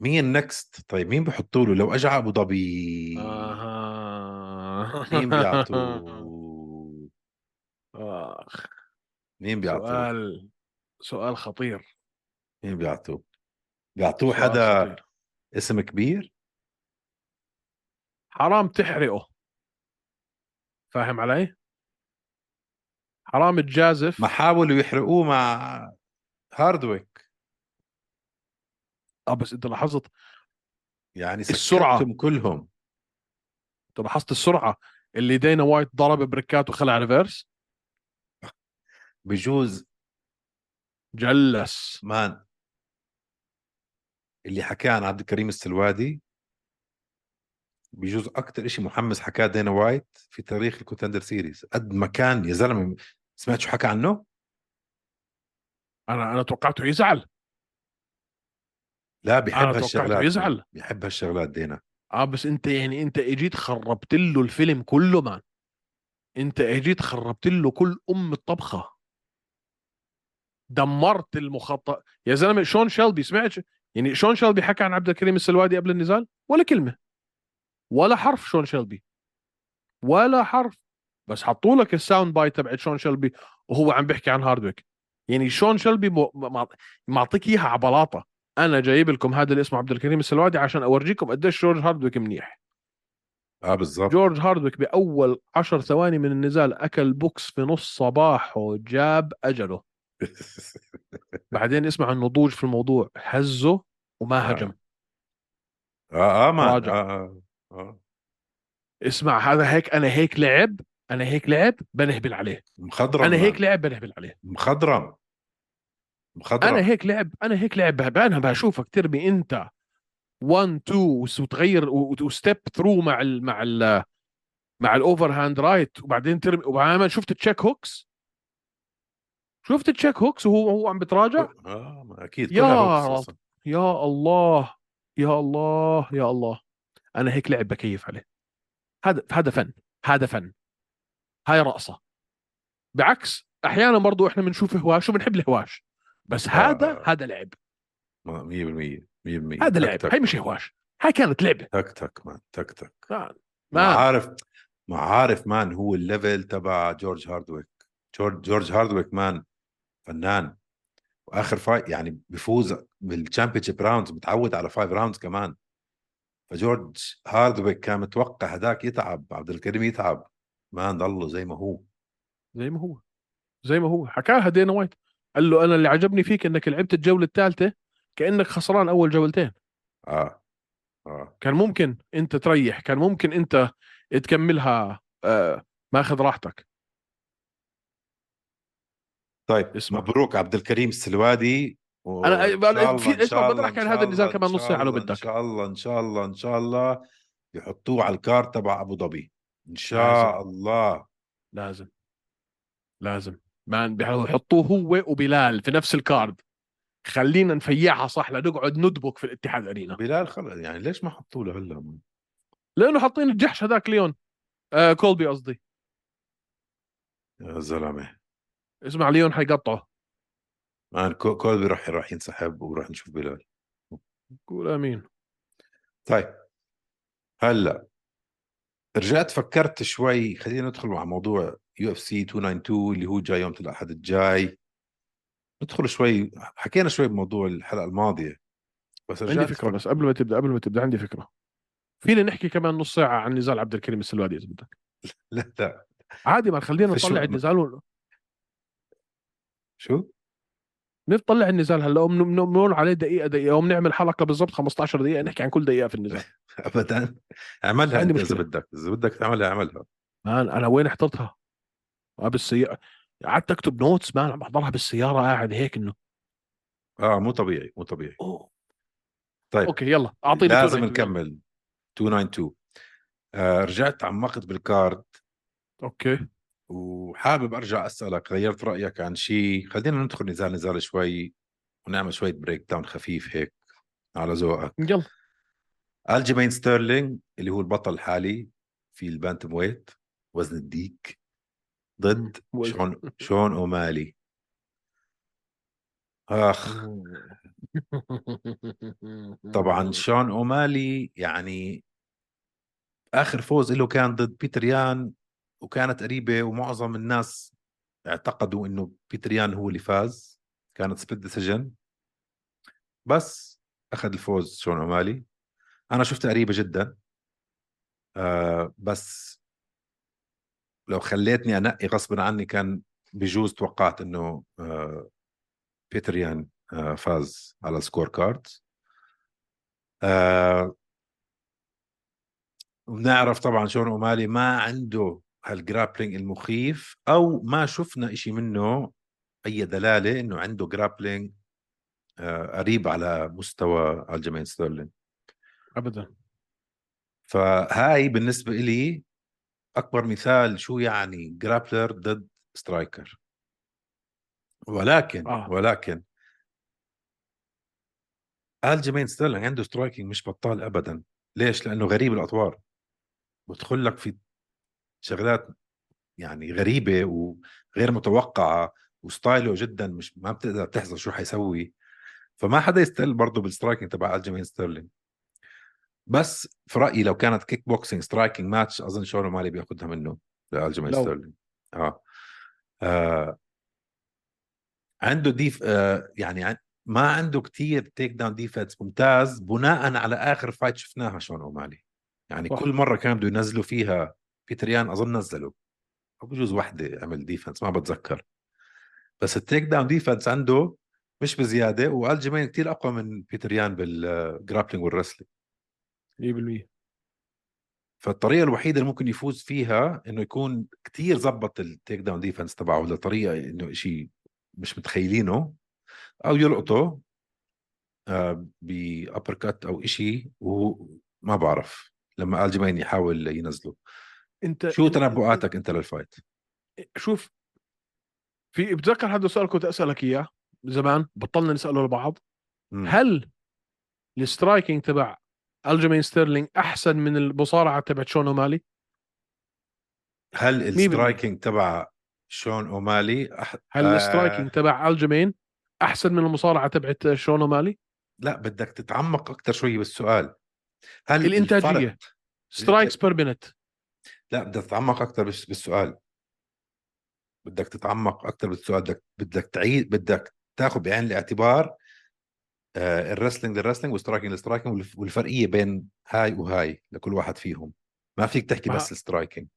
Speaker 1: مين next طيب مين بحطوا له؟ لو اجى أبو ظبي.
Speaker 2: أها.
Speaker 1: مين بيعطوه؟
Speaker 2: آخ.
Speaker 1: مين بيعطوه؟
Speaker 2: سؤال سؤال خطير.
Speaker 1: مين بيعطوه؟ بيعطوه حدا
Speaker 2: خطير.
Speaker 1: اسم كبير؟
Speaker 2: حرام تحرقه. فاهم علي؟ حرام تجازف
Speaker 1: ما حاولوا يحرقوه مع هاردويك.
Speaker 2: آه بس أنت لاحظت
Speaker 1: يعني
Speaker 2: السرعة.
Speaker 1: سكتهم كلهم.
Speaker 2: أنت لاحظت السرعة اللي دينا وايت ضرب بريكات وخلع reverse؟
Speaker 1: بجوز.
Speaker 2: جلس.
Speaker 1: man. اللي حكاه عن عبد الكريم السلوادي. بجوز أكثر شيء محمس حكاه دينا وايت في تاريخ ال Contender Series. قد ما كان يا زلمة سمعت شو حكى عنه؟
Speaker 2: أنا أنا توقعته يزعل.
Speaker 1: لا بيحب هالشغلات
Speaker 2: يزعل.
Speaker 1: بيحب هالشغلات دينا
Speaker 2: آه بس أنت يعني أنت إجيت خربت له الفيلم كله مان. أنت إجيت خربت له كل أم الطبخة. دمرت المخطط. يا زلمة شون شيلبي سمعت يعني شون شيلبي حكى عن عبد الكريم السلوادي قبل النزال؟ ولا كلمة. ولا حرف شون شيلبي. ولا حرف. بس حطوا لك ال sound bite تبعت شون شيلبي وهو عم بيحكي عن هاردويك. يعني شون مع- معطيك إياها على بلاطة. أنا جايب لكم هذا اللي اسمه عبد الكريم السلوادي عشان أورجيكم قديش جورج هاردويك منيح.
Speaker 1: آه بالضبط.
Speaker 2: جورج هاردويك بأول عشر ثواني من النزال أكل بوكس في نص صباحه جاب أجله. بعدين اسمع النضوج في الموضوع. هزه وما
Speaker 1: آه.
Speaker 2: هجم.
Speaker 1: آه آه
Speaker 2: راجع.
Speaker 1: آه, آه, آه.
Speaker 2: اسمع هذا هيك أنا هيك لعب أنا هيك لعب بنهبل عليه.
Speaker 1: مخضرم
Speaker 2: أنا هيك
Speaker 1: man.
Speaker 2: لعب بنهبل عليه.
Speaker 1: مخضرم. مخضرم.
Speaker 2: أنا هيك لعب أنا هيك لعب. أنا بشوفك ترمي أنت 1 2 وتغير و step through مع ال مع ال مع ال overhand right وبعدين ترمي وبعدين شفت check hooks شفت check hooks وهو هو عم بتراجع؟
Speaker 1: آه أكيد
Speaker 2: يا
Speaker 1: hooks.
Speaker 2: يا الله يا الله يا الله. أنا هيك لعب بكيف عليه. هذا هذا فن هذا فن. هاي رقصه بعكس أحيانا برضو إحنا بنشوف هواش وبنحب الهواش. بس هذا
Speaker 1: آه.
Speaker 2: هذا لعب.
Speaker 1: ما- 100% 100%
Speaker 2: هذا لعب. هاي مش هواش. هاي كانت لعبة.
Speaker 1: تك تك man تك تك.
Speaker 2: ما
Speaker 1: عارف ما عارف man هو ال level تبع جورج هاردويك. جورج جورج هاردويك man فنان. وآخر fight يعني بيفوز بال championship rounds متعود على five rounds كمان. فجورج هاردويك كان متوقع هداك يتعب عبد الكريم يتعب. ما ضله زي ما هو.
Speaker 2: زي ما هو. زي ما هو. حكاها دينا وايت. قال له أنا اللي عجبني فيك إنك لعبت الجولة الثالثة كأنك خسران أول جولتين.
Speaker 1: آه. آه.
Speaker 2: كان ممكن أنت تريح كان ممكن أنت تكملها آه ماخذ راحتك.
Speaker 1: طيب
Speaker 2: اسمع.
Speaker 1: مبروك عبد الكريم السلوادي. و- الله-
Speaker 2: في- اسمع، بدنا نحكي عن هذا النزال كمان نص ساعة لو بدك.
Speaker 1: ان شاء الله إن شاء الله إن شاء الله. يحطوه على الكارت تبع أبو ظبي. إن شاء
Speaker 2: لازم.
Speaker 1: الله.
Speaker 2: لازم. لازم. ما بيحطوه هو وبلال في نفس الكارد. خلينا نفيعها صح لنقعد ندبك في الاتحاد أرينا.
Speaker 1: بلال خلص يعني ليش ما حطوا له هلا؟
Speaker 2: لأنه حاطين الجحش هذاك ليون. آه كولبي قصدي.
Speaker 1: يا زلمة.
Speaker 2: اسمع ليون حيقطعه.
Speaker 1: man كو- كولبي راح راح ينسحب وراح نشوف بلال.
Speaker 2: قول آمين.
Speaker 1: طيب. هلا. رجعت فكرت شوي خلينا ندخل مع موضوع UFC 292 اللي هو جاي يوم الأحد الجاي. ندخل شوي حكينا شوي بموضوع الحلقة الماضية. بس
Speaker 2: عندي
Speaker 1: رجعت
Speaker 2: فكرة بس قبل ما تبدأ قبل ما تبدأ عندي فكرة. فينا نحكي كمان نص ساعة عن نزال عبد الكريم السلوادي إذا بدك؟
Speaker 1: لا لا.
Speaker 2: عادي ما خلينا نطلع. النزال
Speaker 1: شو؟
Speaker 2: نطلع النزال هلا وبنقول عليه دقيقة دقيقة. وبنعمل حلقة بالضبط 15 دقيقة نحكي عن كل دقيقة في النزال.
Speaker 1: ابدا. اعملها انت
Speaker 2: إذا.
Speaker 1: بدك إذا بدك تعملها اعملها.
Speaker 2: man أنا وين حضرتها؟ آه بالسيارة قعدت أكتب notes man عم بحضرها بالسيارة قاعد هيك إنه.
Speaker 1: آه مو طبيعي مو طبيعي.
Speaker 2: أوه.
Speaker 1: طيب.
Speaker 2: okay يلا أعطيني
Speaker 1: لازم
Speaker 2: 292.
Speaker 1: نكمل. 292 آه رجعت عمقت بال
Speaker 2: card okay.
Speaker 1: وحابب أرجع أسألك غيرت رأيك عن شيء؟ خلينا ندخل نزال نزال شوي ونعمل شوية breakdown خفيف هيك على ذوقك.
Speaker 2: يلا.
Speaker 1: الجيمين ستيرلينج اللي هو البطل الحالي في ال bantamweight وزن الديك. ضد شون شون أومالي. أخ. طبعا شون أومالي يعني آخر فوز له كان ضد بيتر يان. وكانت قريبة ومعظم الناس اعتقدوا إنه بيتر يان هو اللي فاز. كانت split decision بس أخذ الفوز شون اومالي أنا شفتها قريبة جدا. آه بس لو خليتني أنقي غصبا عني كان بجوز توقعت إنه آه بيتر يان آه فاز على ال scorecard آه ونعرف طبعا شون اومالي ما عنده هال grappling المخيف أو ما شفنا إشي منه أي دلالة إنه عنده grappling آه قريب على مستوى الجيمين ستيرلينج
Speaker 2: ابدا.
Speaker 1: فهاي بالنسبة إلي أكبر مثال شو يعني grappler ضد striker ولكن
Speaker 2: آه.
Speaker 1: آه. ولكن الجيمين ستيرلينج عنده striking مش بطال ابدا. ليش؟ لأنه غريب الأطوار. بدخل لك في شغلات يعني غريبة وغير متوقعة و style ه جدا مش ما بتقدر تحزر شو حيسوي فما حدا يستقل برضه بال striking تبع الجيمين ستيرلينج بس في رأيي لو كانت kickboxing striking match أظن شون أومالي بياخذها منه لالجيمين. ستيرلينج آه. آه عنده def آه يعني عن- ما عنده كتير takedown defense ممتاز بناء على آخر fight شفناها شون اومالي يعني
Speaker 2: صح.
Speaker 1: كل مرة كانوا بده ينزلوا فيها بيتر يان أظن نزلوا أو بجوز وحدة عمل defense ما بتذكر. بس ال takedown defense عنده مش بزيادة والجيمين كتير أقوى من بيتر يان بال grappling وال wrestling
Speaker 2: 100%
Speaker 1: فالطريقة الوحيدة اللي ممكن يفوز فيها إنه يكون كتير زبط ال takedown defense تبعه لطريقة إنه شيء مش متخيلينه أو يلقطه آه ب uppercut أو إشي وهو ما بعرف. لما الجيمين يحاول ينزله.
Speaker 2: أنت
Speaker 1: شو تنبؤاتك أنت لل fight
Speaker 2: شوف في بتذكر هذا السؤال كنت أسألك إياه زمان بطلنا نساله لبعض
Speaker 1: مم.
Speaker 2: هل ال striking تبع ألجيمين ستيرلينج أحسن من المصارعة تبع شون أومالي
Speaker 1: هل.
Speaker 2: ال
Speaker 1: striking تبع شون أومالي أح...
Speaker 2: هل
Speaker 1: آه،
Speaker 2: السترايكينج تبع ألجيمين أحسن من المصارعة تبعت شون أومالي
Speaker 1: لا بدك تتعمق أكثر شوي بالسؤال هل
Speaker 2: الإنتاجية.
Speaker 1: الفرق-
Speaker 2: strikes per minute
Speaker 1: لا بدك تتعمق أكثر بالسؤال. بدك تتعمق أكثر بالسؤال بدك بدك تعيد بدك تاخذ بعين الاعتبار آه الرسلينج للرسلينج والسترايكينج للسترايكينج والف- والفرقية بين هاي وهاي لكل واحد فيهم. ما فيك تحكي
Speaker 2: ما-
Speaker 1: بس ال
Speaker 2: striking.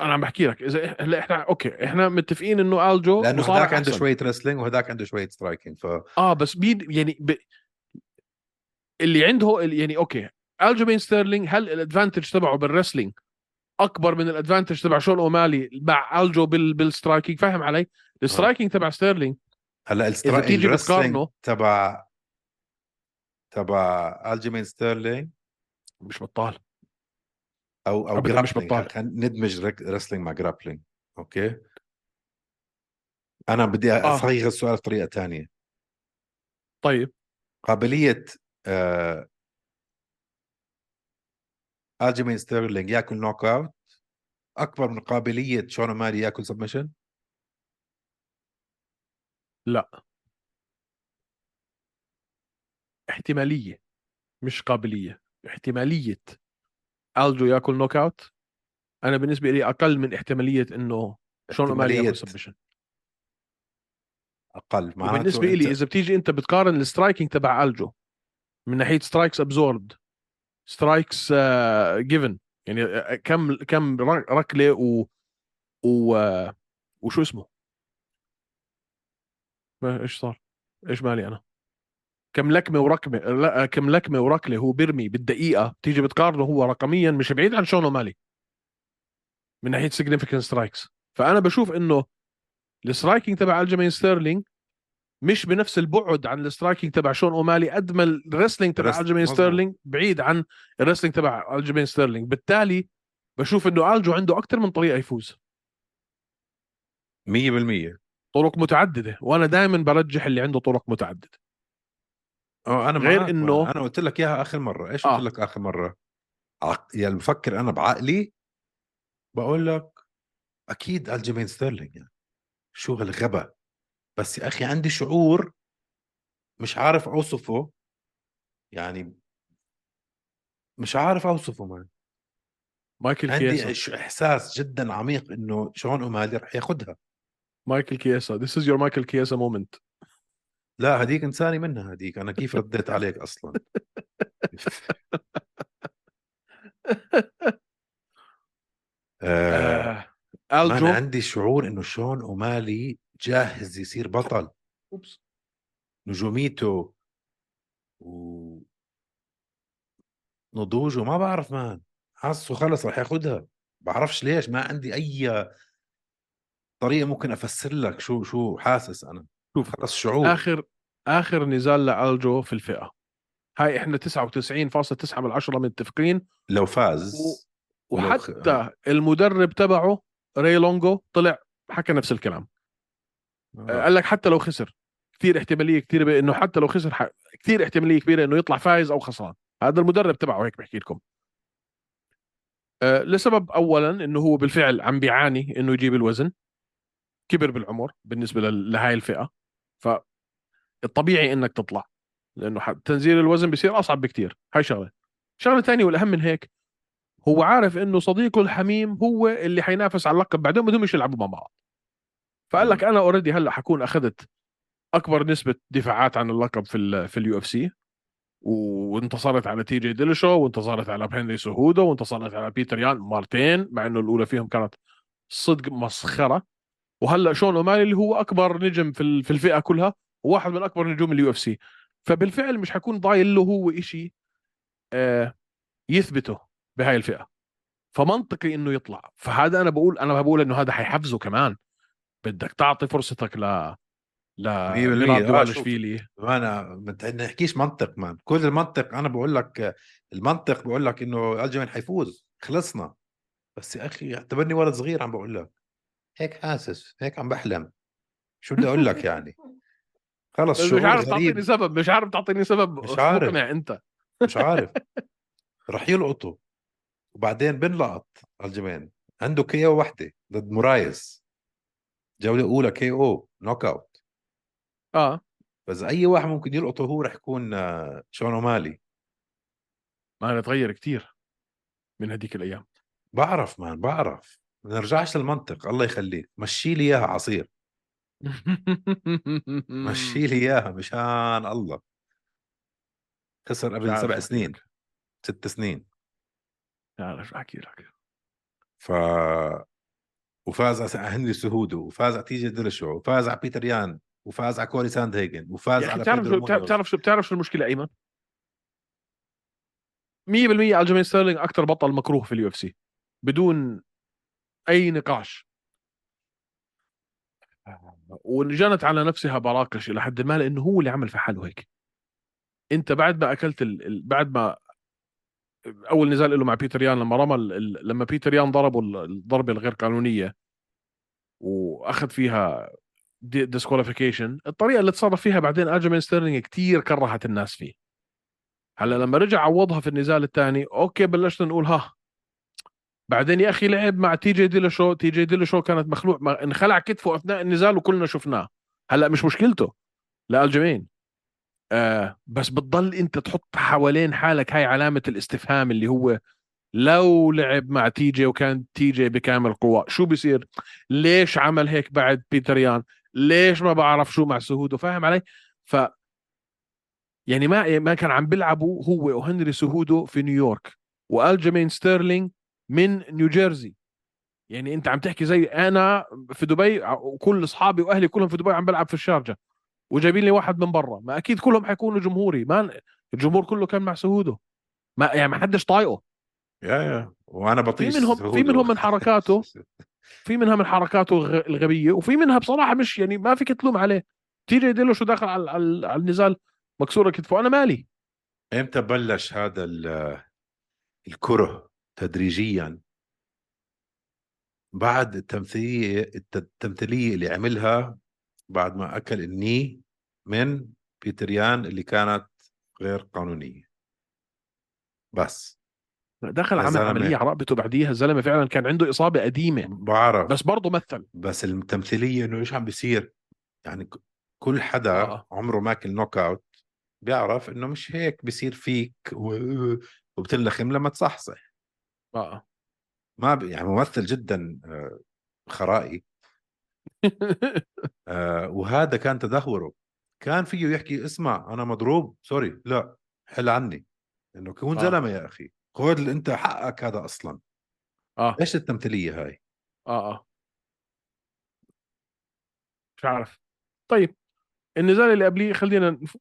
Speaker 2: أنا عم بحكي لك إذا هلأ إحنا okay إحنا متفقين إنه الجو لأنه
Speaker 1: هذاك عنده. شوية wrestling وهذاك عنده شوية striking ف
Speaker 2: آه بس مين يعني ب... اللي عنده يعني okay الجيمين ستيرلينج هل ال advantage تبعه بال wrestling؟ أكبر من ال advantage تبع شون أومالي مع ألجو بال... بال striking. فاهم علي؟ ال striking تبع ستيرلينج.
Speaker 1: هلا
Speaker 2: بتقارنه-
Speaker 1: تبع تبع الجيمين ستيرلينج
Speaker 2: مش بطال.
Speaker 1: أو
Speaker 2: أو مش بطال.
Speaker 1: ندمج wrestling مع grappling okay؟ أنا بدي
Speaker 2: آه.
Speaker 1: اصيغ السؤال بطريقة ثانية
Speaker 2: طيب.
Speaker 1: قابلية آه الجيمين ستيرلينج ياكل knockout أكبر من قابلية شون أومالي ياكل submission
Speaker 2: لا. احتمالية مش قابلية احتمالية. الجو ياكل knockout أنا بالنسبة لي أقل من احتمالية إنه شون
Speaker 1: احتمالية
Speaker 2: ياكل submission
Speaker 1: أقل معناته
Speaker 2: بالنسبة لي إذا بتيجي أنت بتقارن ال striking تبع الجو من ناحية strikes absorbed strikes given يعني آه، كم كم ر- ركلة و و آه، وشو اسمه؟ ما إيش صار؟ إيش مالي أنا؟ كم لكمة وركمة لا آه، كم لكمة وركلة هو بيرمي بالدقيقة بتيجي بتقارنه هو رقميا مش بعيد عن شون أومالي. من ناحية significant strikes فأنا بشوف إنه ال striking تبع الجيمين ستيرلينج مش بنفس البعد عن ال striking تبع شون أومالي قد ما ال
Speaker 1: wrestling
Speaker 2: تبع
Speaker 1: ألجيمين.
Speaker 2: ستيرلينج بعيد عن ال wrestling تبع ألجيمين ستيرلينج. بالتالي بشوف إنه ألجو عنده أكثر من طريقة يفوز.
Speaker 1: 100%
Speaker 2: طرق متعددة وأنا دائما برجح اللي عنده طرق متعددة.
Speaker 1: آه أنا
Speaker 2: غير إنه-
Speaker 1: أنا قلت لك إياها آخر مرة. إيش
Speaker 2: آه.
Speaker 1: قلت لك آخر مرة؟ عق... يعني بفكر أنا بعقلي بقول لك أكيد ألجيمين ستيرلينج يعني. شو هالغبا بس يا أخي عندي شعور مش عارف أوصفه يعني مش عارف أوصفه مان
Speaker 2: مايكل
Speaker 1: عندي
Speaker 2: كياسا.
Speaker 1: إحساس جدا عميق إنه شون اومالي رح ياخذها
Speaker 2: مايكل كياسا this is your مايكل كياسا مومنت
Speaker 1: لا هديك إنساني منها هديك. أنا كيف رديت عليك أصلا؟ آه
Speaker 2: آه.
Speaker 1: ما عندي شعور إنه شون اومالي جاهز يصير بطل.
Speaker 2: أوبس.
Speaker 1: نجوميته و نضوجه ما بعرف مان حاسه خلص رح ياخدها. بعرفش ليش ما عندي أي طريقة ممكن أفسر لك شو شو حاسس أنا.
Speaker 2: شوف
Speaker 1: خلص شعور.
Speaker 2: آخر آخر نزال لألجو في الفئة. هاي إحنا 99.9 من عشرة متفقين.
Speaker 1: لو فاز خ-
Speaker 2: وحتى المدرب تبعه ري لونجو طلع حكى نفس الكلام.
Speaker 1: آه.
Speaker 2: قال لك حتى لو خسر كثير احتمالية كثير إنه حتى لو خسر ح... كثير احتمالية كبيرة إنه يطلع فايز أو خسران. هذا المدرب تبعه هيك بحكي لكم. أه لسبب اولا إنه هو بالفعل عم بيعاني إنه يجيب الوزن. كبر بالعمر بالنسبة لهاي الفئة. فالطبيعي إنك تطلع لأنه تنزيل الوزن بيصير أصعب بكثير. هاي شغلة. شغلة ثانية والأهم من هيك هو عارف إنه صديقه الحميم هو اللي حينافس على اللقب بعدين بدهم يلعبوا مع بعض. فقال لك أنا already هلأ حكون أخذت أكبر نسبة دفاعات عن اللقب في ال في ال UFC. وانتصرت على تي جي ديلاشو وانتصرت على هنري سهودو وانتصرت على بيتر يان مرتين مع إنه الأولى فيهم كانت صدق مسخرة. وهلأ شون اومالي اللي هو أكبر نجم في في الفئة كلها وواحد من أكبر نجوم ال UFC. فبالفعل مش حيكون ضايل له هو شيء آه يثبته بهاي الفئة. فمنطقي إنه يطلع. فهذا أنا بقول أنا بقول إنه هذا حيحفزه كمان. بدك تعطي فرصتك ل ل
Speaker 1: مية بالمية.
Speaker 2: ميراد
Speaker 1: آه،
Speaker 2: دوالشفيلي
Speaker 1: ما أنا ما نحكيش منطق مان كل المنطق أنا بقول لك المنطق بقول لك إنه الجيمين حيفوز. خلصنا. بس يا أخي اعتبرني ولد صغير عم بقول لك. هيك حاسس هيك عم بحلم. شو بدي أقول لك يعني؟ خلص
Speaker 2: بس مش عارف تعطيني سبب مش عارف تعطيني سبب.
Speaker 1: مش عارف.
Speaker 2: أنت.
Speaker 1: مش عارف. رح يلقطوا. وبعدين بنلقط ألجيمين عنده KO وحدة ضد مورايز جولة أولى KO knockout
Speaker 2: آه.
Speaker 1: بس أي واحد ممكن يلقطه هو رح يكون آه، شون اومالي
Speaker 2: ما أنا تغير كثير من هذيك الأيام.
Speaker 1: بعرف man بعرف. ما نرجعش للمنطق الله يخليك. مشي لي إياها عصير. مشي لي إياها مشان الله. خسر قبل سبع
Speaker 2: أحكي
Speaker 1: سنين. ست سنين.
Speaker 2: عارف شو احكي لك؟
Speaker 1: ف وفاز على هنري سهودو وفاز على تي جي ديلاشو وفاز على بيتر يان وفاز على كوري ساند هيجن وفاز على
Speaker 2: بتعرف شو بتعرف شو بتعرف شو المشكلة أيمن؟ 100% ألجيمين ستيرلينج أكثر بطل مكروه في ال UFC بدون أي نقاش. وجنت على نفسها براقش إلى حد ما لأنه هو اللي عمل في حاله هيك. أنت بعد ما أكلت. ال- بعد ما أول نزال له مع بيتر يان لما رمى لما بيتر يان ضربه ال- الضربة الغير قانونية وأخذ فيها disqualification الطريقة اللي تصرف فيها بعدين ألجمين ستيرلينج كتير كرهت الناس فيه. هلأ لما رجع عوضها في النزال الثاني okay بلشنا نقول ها بعدين يا أخي لعب مع تي جي ديلاشو تي جي ديلاشو كانت مخلوع انخلع كتفه أثناء النزال وكلنا شفناه. هلأ مش مشكلته. لألجمين آه بس بتضل انت تحط حوالين حالك هاي علامة الاستفهام اللي هو لو لعب مع تي جي وكان تي جي بكامل قوة شو بيصير؟ ليش عمل هيك بعد بيتر يان ليش ما بعرف شو مع سهودو؟ فاهم علي؟ ف يعني ما ما كان عم بيلعبوا هو وهنري سهودو في نيويورك وألجيمين ستيرلينج من نيوجيرسي يعني انت عم تحكي زي أنا في دبي وكل أصحابي وأهلي كلهم في دبي عم بلعب في الشارقة. وجايبين لي واحد من برا. ما أكيد كلهم حيكونوا جمهوري. ما الجمهور كله كان مع سهودو. ما يعني ما حدش طايقه.
Speaker 1: يا يا. وأنا بطيش
Speaker 2: في منهم- في. منهم من حركاته. في منها من حركاته الغ- الغبية. وفي منها بصراحة مش يعني ما فيك تلوم عليه. تي جي ديلاشو داخل على, على, على النزال مكسورة كتفه. أنا مالي.
Speaker 1: إمتى بلش هذا ال- الكره تدريجيا؟ بعد التمثيليه الت- التمثيلية اللي عملها بعد ما أكل ال knee من بيتر يان اللي كانت غير قانونية. بس.
Speaker 2: دخل عمل. عملية على رقبته بعديها. الزلمة فعلا كان عنده إصابة قديمة.
Speaker 1: بعرف.
Speaker 2: بس برضه مثل.
Speaker 1: بس التمثيلية إنه إيش عم بيصير؟ يعني كل حدا
Speaker 2: آه.
Speaker 1: عمره ماكل knockout بيعرف إنه مش هيك بيصير فيك و- وبتلخم لما تصحصح.
Speaker 2: آه.
Speaker 1: ما ب... يعني ممثل جدا آه، خرائي. آه، وهذا كان تدهوره. كان فيه يحكي اسمع أنا مضروب سوري لا حل عني. إنه كون
Speaker 2: آه.
Speaker 1: زلمه يا أخي. خذ أنت حقك هذا أصلا.
Speaker 2: آه.
Speaker 1: إيش التمثيلية هاي؟
Speaker 2: آه آه. مش عارف. طيب النزال اللي قبليه خلينا نف...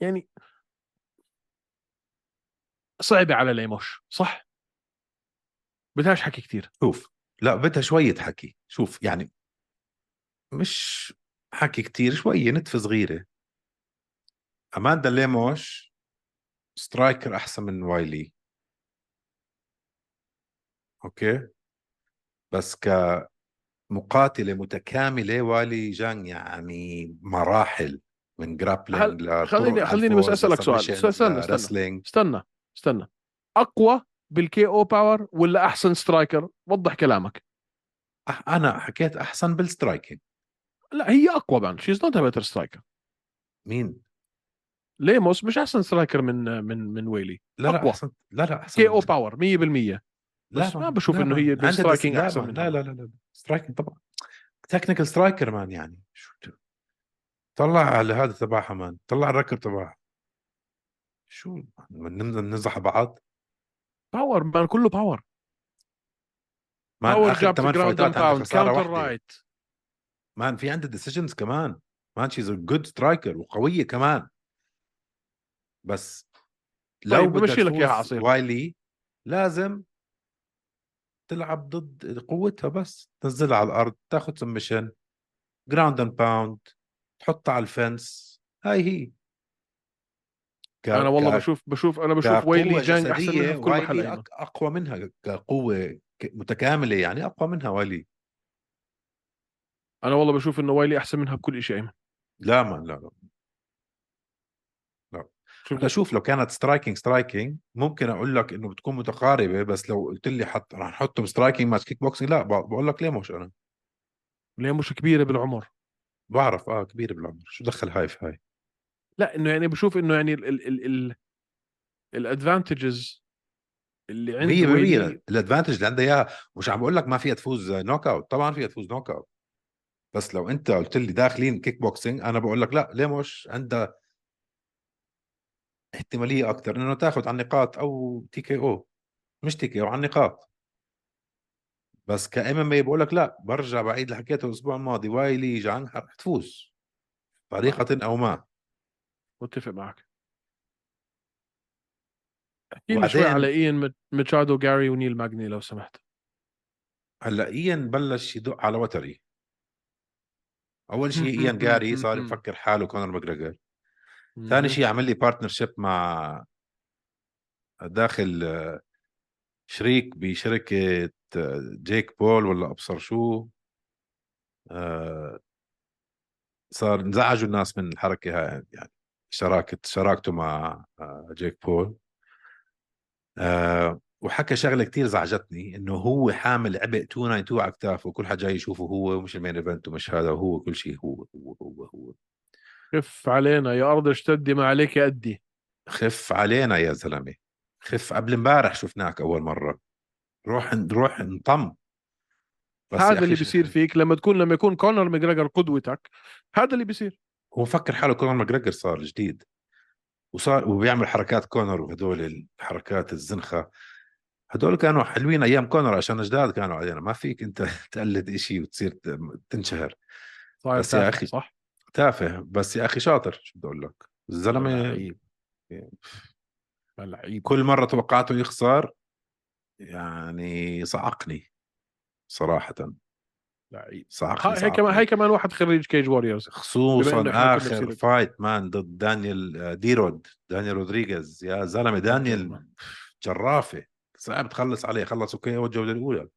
Speaker 2: يعني صعبة على ليموش صح؟ بدهاش حكي كتير.
Speaker 1: شوف لا بدها شوية حكي. شوف يعني مش حكي كتير شوية نتفة صغيرة. أماندا ليموش سترايكر أحسن من وايلي okay؟ بس كمقاتلة متكاملة وايلي جانج يعني مراحل من grappling
Speaker 2: هل- خليني- خليني بس أسألك سؤال. استنى- استنى. استنى استنى. أقوى بال KO power ولا أحسن striker وضح كلامك.
Speaker 1: أنا حكيت أحسن بال striking
Speaker 2: لا هي أقوى man she's not better striker
Speaker 1: مين؟
Speaker 2: ليموس مش أحسن striker من من من وايلي
Speaker 1: لا لا
Speaker 2: أقوى.
Speaker 1: احسن لا لا
Speaker 2: أحسن KO power 100%
Speaker 1: لا
Speaker 2: ما بشوف إنه هي
Speaker 1: عندها بال
Speaker 2: striking
Speaker 1: dis-
Speaker 2: لا.
Speaker 1: لا لا لا لا striking طبعا. technical striker man يعني. شو طلع على هذا تبعها man طلع الركب تبعها. شو نمزح بعض؟
Speaker 2: power man كله power
Speaker 1: man power
Speaker 2: jab
Speaker 1: ground
Speaker 2: pound
Speaker 1: counter
Speaker 2: right
Speaker 1: man في عندها decisions كمان. man she's good striker وقوية كمان. بس لو
Speaker 2: طيب، بمشي لك
Speaker 1: تفوز
Speaker 2: عصير.
Speaker 1: وايلي لازم تلعب ضد قوتها بس. تنزلها على الأرض تاخذ submission ground and pound تحطها على ال fence. هاي هي. ك...
Speaker 2: أنا والله
Speaker 1: ك...
Speaker 2: بشوف بشوف أنا بشوف وايلي جانج
Speaker 1: أحسن
Speaker 2: منها في كل محل.
Speaker 1: أقوى منها كقوة متكاملة يعني أقوى منها وايلي.
Speaker 2: أنا والله بشوف انه وايلي أحسن منها بكل شيء أيمن.
Speaker 1: لا ما لا لا. هلا شوف لو كانت striking striking ممكن أقول لك إنه بتكون متقاربة بس لو قلت لي حط رح نحطهم striking مع كيك بوكسينج لا بقول لك ليه مش أنا.
Speaker 2: ليه مش كبيرة بالعمر؟
Speaker 1: بعرف آه كبير بالعمر. شو دخل هاي في هاي؟
Speaker 2: لا إنه يعني بشوف إنه يعني ال ال ال ال ال advantages اللي عند
Speaker 1: 100%
Speaker 2: وايلي
Speaker 1: ال advantage اللي عندها إياها مش عم بقول لك ما فيها تفوز knockout طبعا فيها تفوز knockout بس لو انت قلت لي داخلين كيك بوكسينج أنا بقول لك لا ليه مش؟ عندها احتمالية أكثر إنه تاخذ على النقاط أو تي كي أو مش تي كي أو على النقاط. بس كام ام اي بقول لك لا برجع بعيد اللي حكيته الأسبوع الماضي وايلي جان رح تفوز. طريقه أو ما.
Speaker 2: متفق معك. احكي لي شوي على إيان ميتشادو جاري ونيل ماجني لو سمحت.
Speaker 1: هلأ إيان بلش يدق على وتري. أول شيء إيان جاري صار يفكر حاله كونر ماجريجر ثاني شيء عمل لي partnership مع داخل شريك بشركة جيك بول ولا أبصر شو آه، صار انزعجوا الناس من الحركة هاي يعني شراكة شراكته مع آه، جيك بول. وحكى شغلة كتير زعجتني إنه هو حامل عبء 292 على كتافه وكل حد جاي يشوفه هو ومش ال main event ومش هذا وهو كل شيء هو هو هو هو.
Speaker 2: خف علينا يا أرض اشتدي ما عليك أدي.
Speaker 1: خف علينا يا زلمة. خف قبل امبارح شفناك أول مرة. روح روح انطم.
Speaker 2: هذا اللي بيصير فيك لما تكون لما يكون كونر ماجريجر قدوتك هذا اللي بيصير.
Speaker 1: هو فكر حاله كونر ماجريجر صار جديد. وصار وبيعمل حركات كونر وهدول الحركات الزنخة. هدول كانوا حلوين أيام كونر عشان جداد كانوا علينا. ما فيك أنت تقلد إشي وتصير تنشهر.
Speaker 2: بس يا أخي صح؟
Speaker 1: تافه. بس يا أخي شاطر. شو بدي أقول لك؟ الزلمة
Speaker 2: لعيب.
Speaker 1: كل مرة توقعته يخسر يعني صعقني صراحة.
Speaker 2: لعيب.
Speaker 1: صعقني
Speaker 2: هي كمان هي كمان واحد خريج Cage Warriors
Speaker 1: خصوصا آخر fight man ضد دانيال آه، ديرود. دانيال رودريغيز. يا زلمة دانيال جرافة. صعب تخلص عليه خلص أوكي الجوله الاولى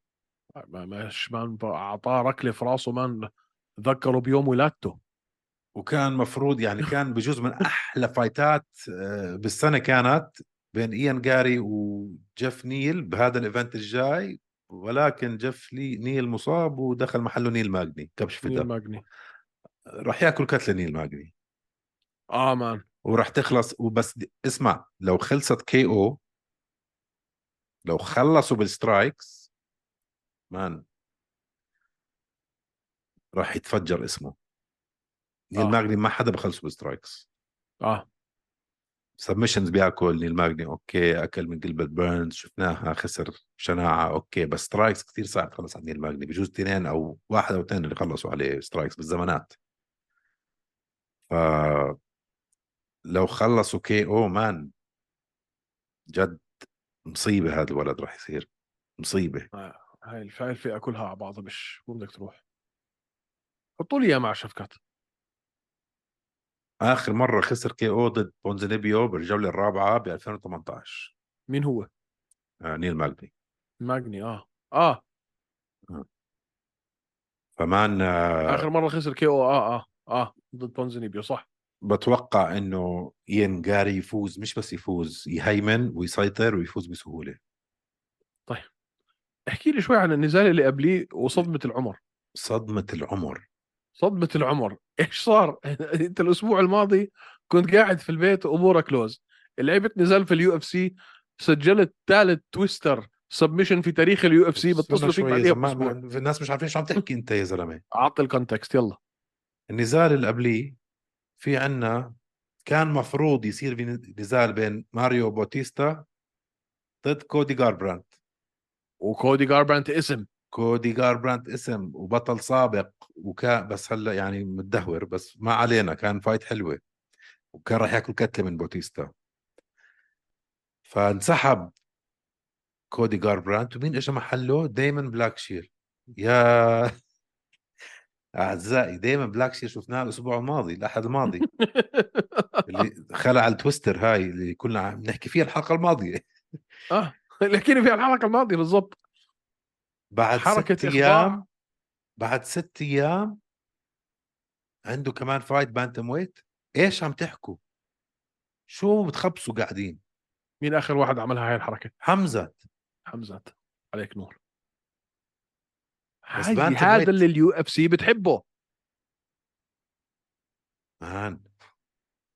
Speaker 2: ما مش man أعطاه ركلة في راسه man ذكره بيوم ولادته.
Speaker 1: وكان مفروض يعني كان بجوز من أحلى fight ات آه، بالسنة كانت بين إيان جاري وجيف نيل بهذا ال event الجاي ولكن جيف لي نيل مصاب ودخل محله نيل ماجني كبش في
Speaker 2: نيل ماجني.
Speaker 1: راح ياكل كتلة نيل ماجني.
Speaker 2: آه man.
Speaker 1: وراح تخلص وبس اسمع لو خلصت KO لو خلصوا بال strikes man راح يتفجر اسمه. نيل آه. ماجني ما حدا بخلصه بال
Speaker 2: strikes.
Speaker 1: آه. submissions بياكل نيل ماجني أوكي أكل من Gilbert Burns شفناها خسر شناعة أوكي بس strikes كثير صعب تخلص على نيل ماجني بجوز اثنين أو واحد أو اثنين اللي خلصوا عليه strikes بالزمانات. ف لو خلصوا KO man جد مصيبة هذا الولد راح يصير مصيبة.
Speaker 2: آه، هاي الفئة كلها على بعضها مش وين بدك تروح. حطوا لي إياه مع شفكات
Speaker 1: آخر مرة خسر KO ضد بونزينيبيو بالجولة الرابعة ب 2018
Speaker 2: مين هو؟
Speaker 1: آه نيل ماجني.
Speaker 2: ماجني آه. آه,
Speaker 1: آه. ف man
Speaker 2: آه آخر مرة خسر KO آه آه آه ضد بونزينيبيو صح.
Speaker 1: بتوقع إنه إيان جاري يفوز مش بس يفوز يهيمن ويسيطر ويفوز بسهولة.
Speaker 2: طيب احكي لي شوي عن النزال اللي قبليه وصدمة العمر.
Speaker 1: صدمة العمر.
Speaker 2: صدمة العمر. إيش صار؟ أنت الأسبوع الماضي كنت قاعد في البيت امورك كلوز لعبت نزال في ال UFC سجلت ثالث twister submission في تاريخ ال UFC بتصلوا فيك
Speaker 1: بعديها الناس مش عارفين شو عم تحكي أنت يا زلمة.
Speaker 2: اعطي ال context يلا.
Speaker 1: النزال اللي قبليه في عنا كان مفروض يصير في نزال بين ماريو بوتيستا ضد كودي جاربرانت
Speaker 2: وكودي جاربرانت اسم.
Speaker 1: كودي جاربرانت اسم وبطل سابق وكان بس هلا يعني متدهور بس ما علينا كان fight حلوة وكان راح ياكل كتلة من بوتيستا. فانسحب كودي جاربرانت ومين اجى محله؟ دايمن بلاك شير يا أعزائي دايما بلاك شير شفناه الأسبوع الماضي الأحد الماضي. اللي خلع ال twister هاي اللي كنا عم نحكي فيها الحلقة الماضية.
Speaker 2: آه اللي حكينا فيها الحلقة الماضية بالضبط.
Speaker 1: بعد حركة ست أيام بعد ست أيام عنده كمان fight bantamweight إيش عم تحكوا؟ شو بتخبصوا قاعدين؟
Speaker 2: مين آخر واحد عملها هاي الحركة؟
Speaker 1: حمزة.
Speaker 2: حمزة. عليك نور. هذا اللي ال UFC بتحبه.
Speaker 1: man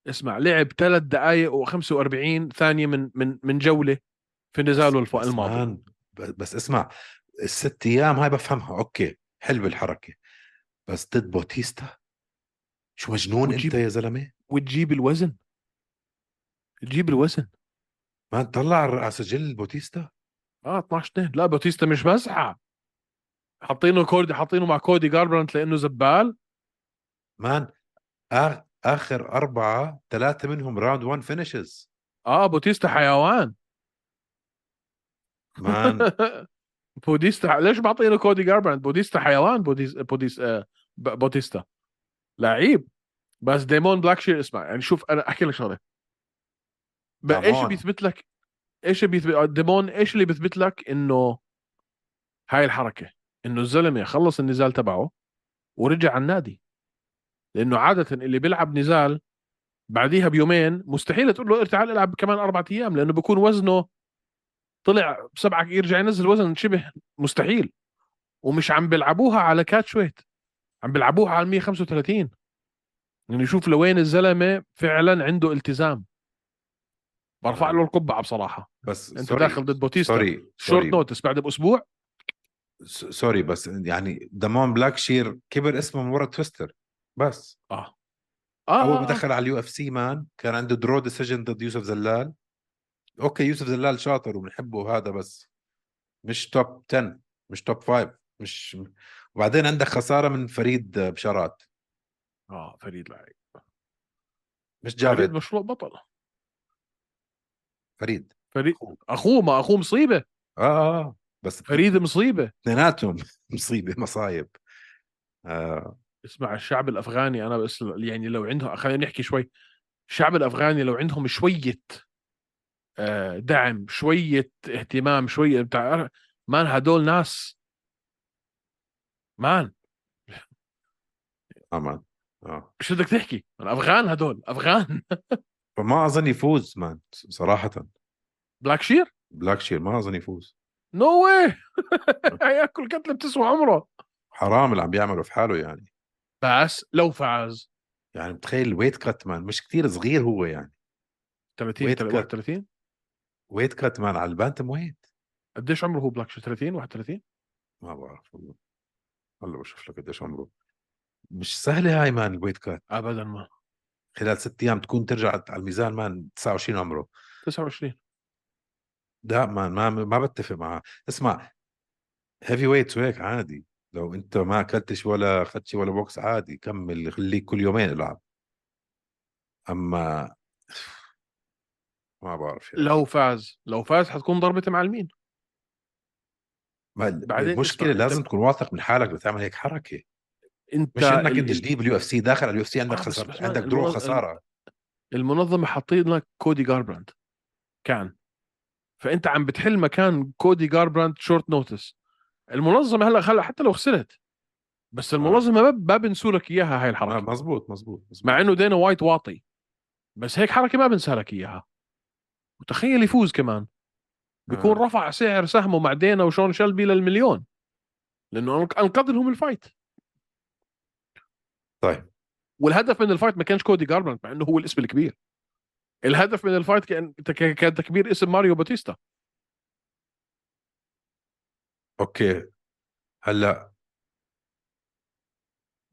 Speaker 2: اسمع لعب ثلاث دقائق و45 ثانية من من من جولة في نزاله الف... الماضي.
Speaker 1: بس اسمع الست أيام هاي بفهمها أوكي حلوة الحركة. بس ضد بوتيستا؟ شو مجنون وتجيب... أنت يا زلمة؟
Speaker 2: وتجيب الوزن. تجيب الوزن.
Speaker 1: ما طلع على سجل بوتيستا؟
Speaker 2: آه 12 2 لا بوتيستا مش مزحه حاطينه كودي حاطينه مع كودي جاربرانت لأنه زبال.
Speaker 1: man آخ... آخر أربعة ثلاثة منهم round 1 finishes
Speaker 2: آه بوتيستا حيوان.
Speaker 1: man.
Speaker 2: بوديستا ليش معطينه كودي جاربرانت؟ بوديستا حيوان بوديس بوديس آه بوتيستا. لعيب. بس ديمون بلاك شير اسمع يعني شوف أنا أحكي لك شغلة.
Speaker 1: إيش.
Speaker 2: بيثبت لك إيش بيثبت ديمون إيش اللي بيثبت لك إنه هاي الحركة؟ إنه الزلمة خلص النزال تبعه ورجع على النادي. لأنه عادة اللي بيلعب نزال بعديها بيومين مستحيل تقول له تعال العب كمان أربع أيام لأنه بيكون وزنه طلع بسبعة يرجع ينزل وزن شبه مستحيل. ومش عم بيلعبوها على catch weight عم بيلعبوها على 135 يعني شوف لوين الزلمة فعلا عنده التزام. برفع له القبعة بصراحة.
Speaker 1: بس
Speaker 2: أنت
Speaker 1: سوري.
Speaker 2: داخل ضد بوتيستا.
Speaker 1: سوري
Speaker 2: شورت
Speaker 1: سوري
Speaker 2: notice بعد
Speaker 1: بأسبوع سوري بس يعني دامون بلاك شير كبر اسمه من ورا تويستر بس.
Speaker 2: آه. آه,
Speaker 1: اول
Speaker 2: آه,
Speaker 1: ما
Speaker 2: آه.
Speaker 1: دخل على اليو إف سي مان كان عنده draw decision ضد يوسف زلال. okay يوسف زلال شاطر وبنحبه وهذا بس مش top 10 مش top 5 مش وبعدين عندك خسارة من فريد بشارات.
Speaker 2: آه فريد لعيب.
Speaker 1: مش
Speaker 2: فريد
Speaker 1: جافد
Speaker 2: مشروع بطل.
Speaker 1: فريد.
Speaker 2: فريد.
Speaker 1: أخوه
Speaker 2: ما أخوه مصيبة.
Speaker 1: آه آه آه. بس
Speaker 2: فريد مصيبة.
Speaker 1: اثنيناتهم مصيبة مصايب. آه.
Speaker 2: اسمع الشعب الأفغاني أنا بس يعني لو عندهم خلينا نحكي شوي. الشعب الأفغاني لو عندهم شوية آه، دعم شوية اهتمام شوية بتاع man هدول ناس. man.
Speaker 1: أمان آه.
Speaker 2: إيش بدك تحكي؟ أفغان هدول أفغان.
Speaker 1: فما أظن يفوز man صراحة.
Speaker 2: بلاك شير؟
Speaker 1: بلاك شير ما أظن يفوز.
Speaker 2: no way هياكل كتلة بتسوى عمره.
Speaker 1: حرام اللي عم بيعمله في حاله يعني.
Speaker 2: بس لو فاز.
Speaker 1: يعني متخيل ال weight cut man مش كتير صغير هو يعني.
Speaker 2: 30
Speaker 1: weight
Speaker 2: 31
Speaker 1: weight cut man على ال bantamweight
Speaker 2: قديش عمره هو بلاك شير 30 31
Speaker 1: ما بعرف والله. هلا بشوف لك قديش عمره. مش سهلة هاي مان ال weight cut
Speaker 2: ابدا ما.
Speaker 1: خلال ست أيام تكون ترجع على الميزان man 29 عمره.
Speaker 2: 29
Speaker 1: لا man ما ما بتفق معه اسمع heavyweights وهيك عادي. لو انت ما أكلتش ولا اخذتش ولا بوكس عادي كمل خليك كل يومين العب. أما ما بعرف يا
Speaker 2: لو فاز لو فاز حتكون ضربة معلمين
Speaker 1: ما
Speaker 2: بعدين المشكلة
Speaker 1: لازم تكون واثق من حالك بتعمل هيك حركة.
Speaker 2: انت
Speaker 1: مش
Speaker 2: إنك
Speaker 1: أنت جديد باليو إف سي داخل على اليو إف سي عندك
Speaker 2: بس
Speaker 1: عندك
Speaker 2: man،
Speaker 1: draw
Speaker 2: الموضوع-
Speaker 1: خسارة.
Speaker 2: المنظمة حاطين لك كودي جاربراند كان. فأنت عم بتحل مكان كودي جاربراند short notice المنظمة هلا خلى حتى لو خسرت بس المنظمة ما ما بنسوا لك إياها هاي
Speaker 1: آه،
Speaker 2: الحركه
Speaker 1: مزبوط مزبوط مزبوط
Speaker 2: مع إنه Dana White واطي. بس هيك حركة ما بنسى لك إياها. وتخيل يفوز كمان. بيكون
Speaker 1: آه.
Speaker 2: رفع سعر سهمه مع Dana وشون شلبي للمليون. لأنه انقذ لهم ال fight.
Speaker 1: طيب.
Speaker 2: والهدف من ال fight ما كانش كودي جاربراند مع إنه هو الاسم الكبير. الهدف من ال fight كان كان تكبير اسم ماريو باتيستا.
Speaker 1: okay. هلأ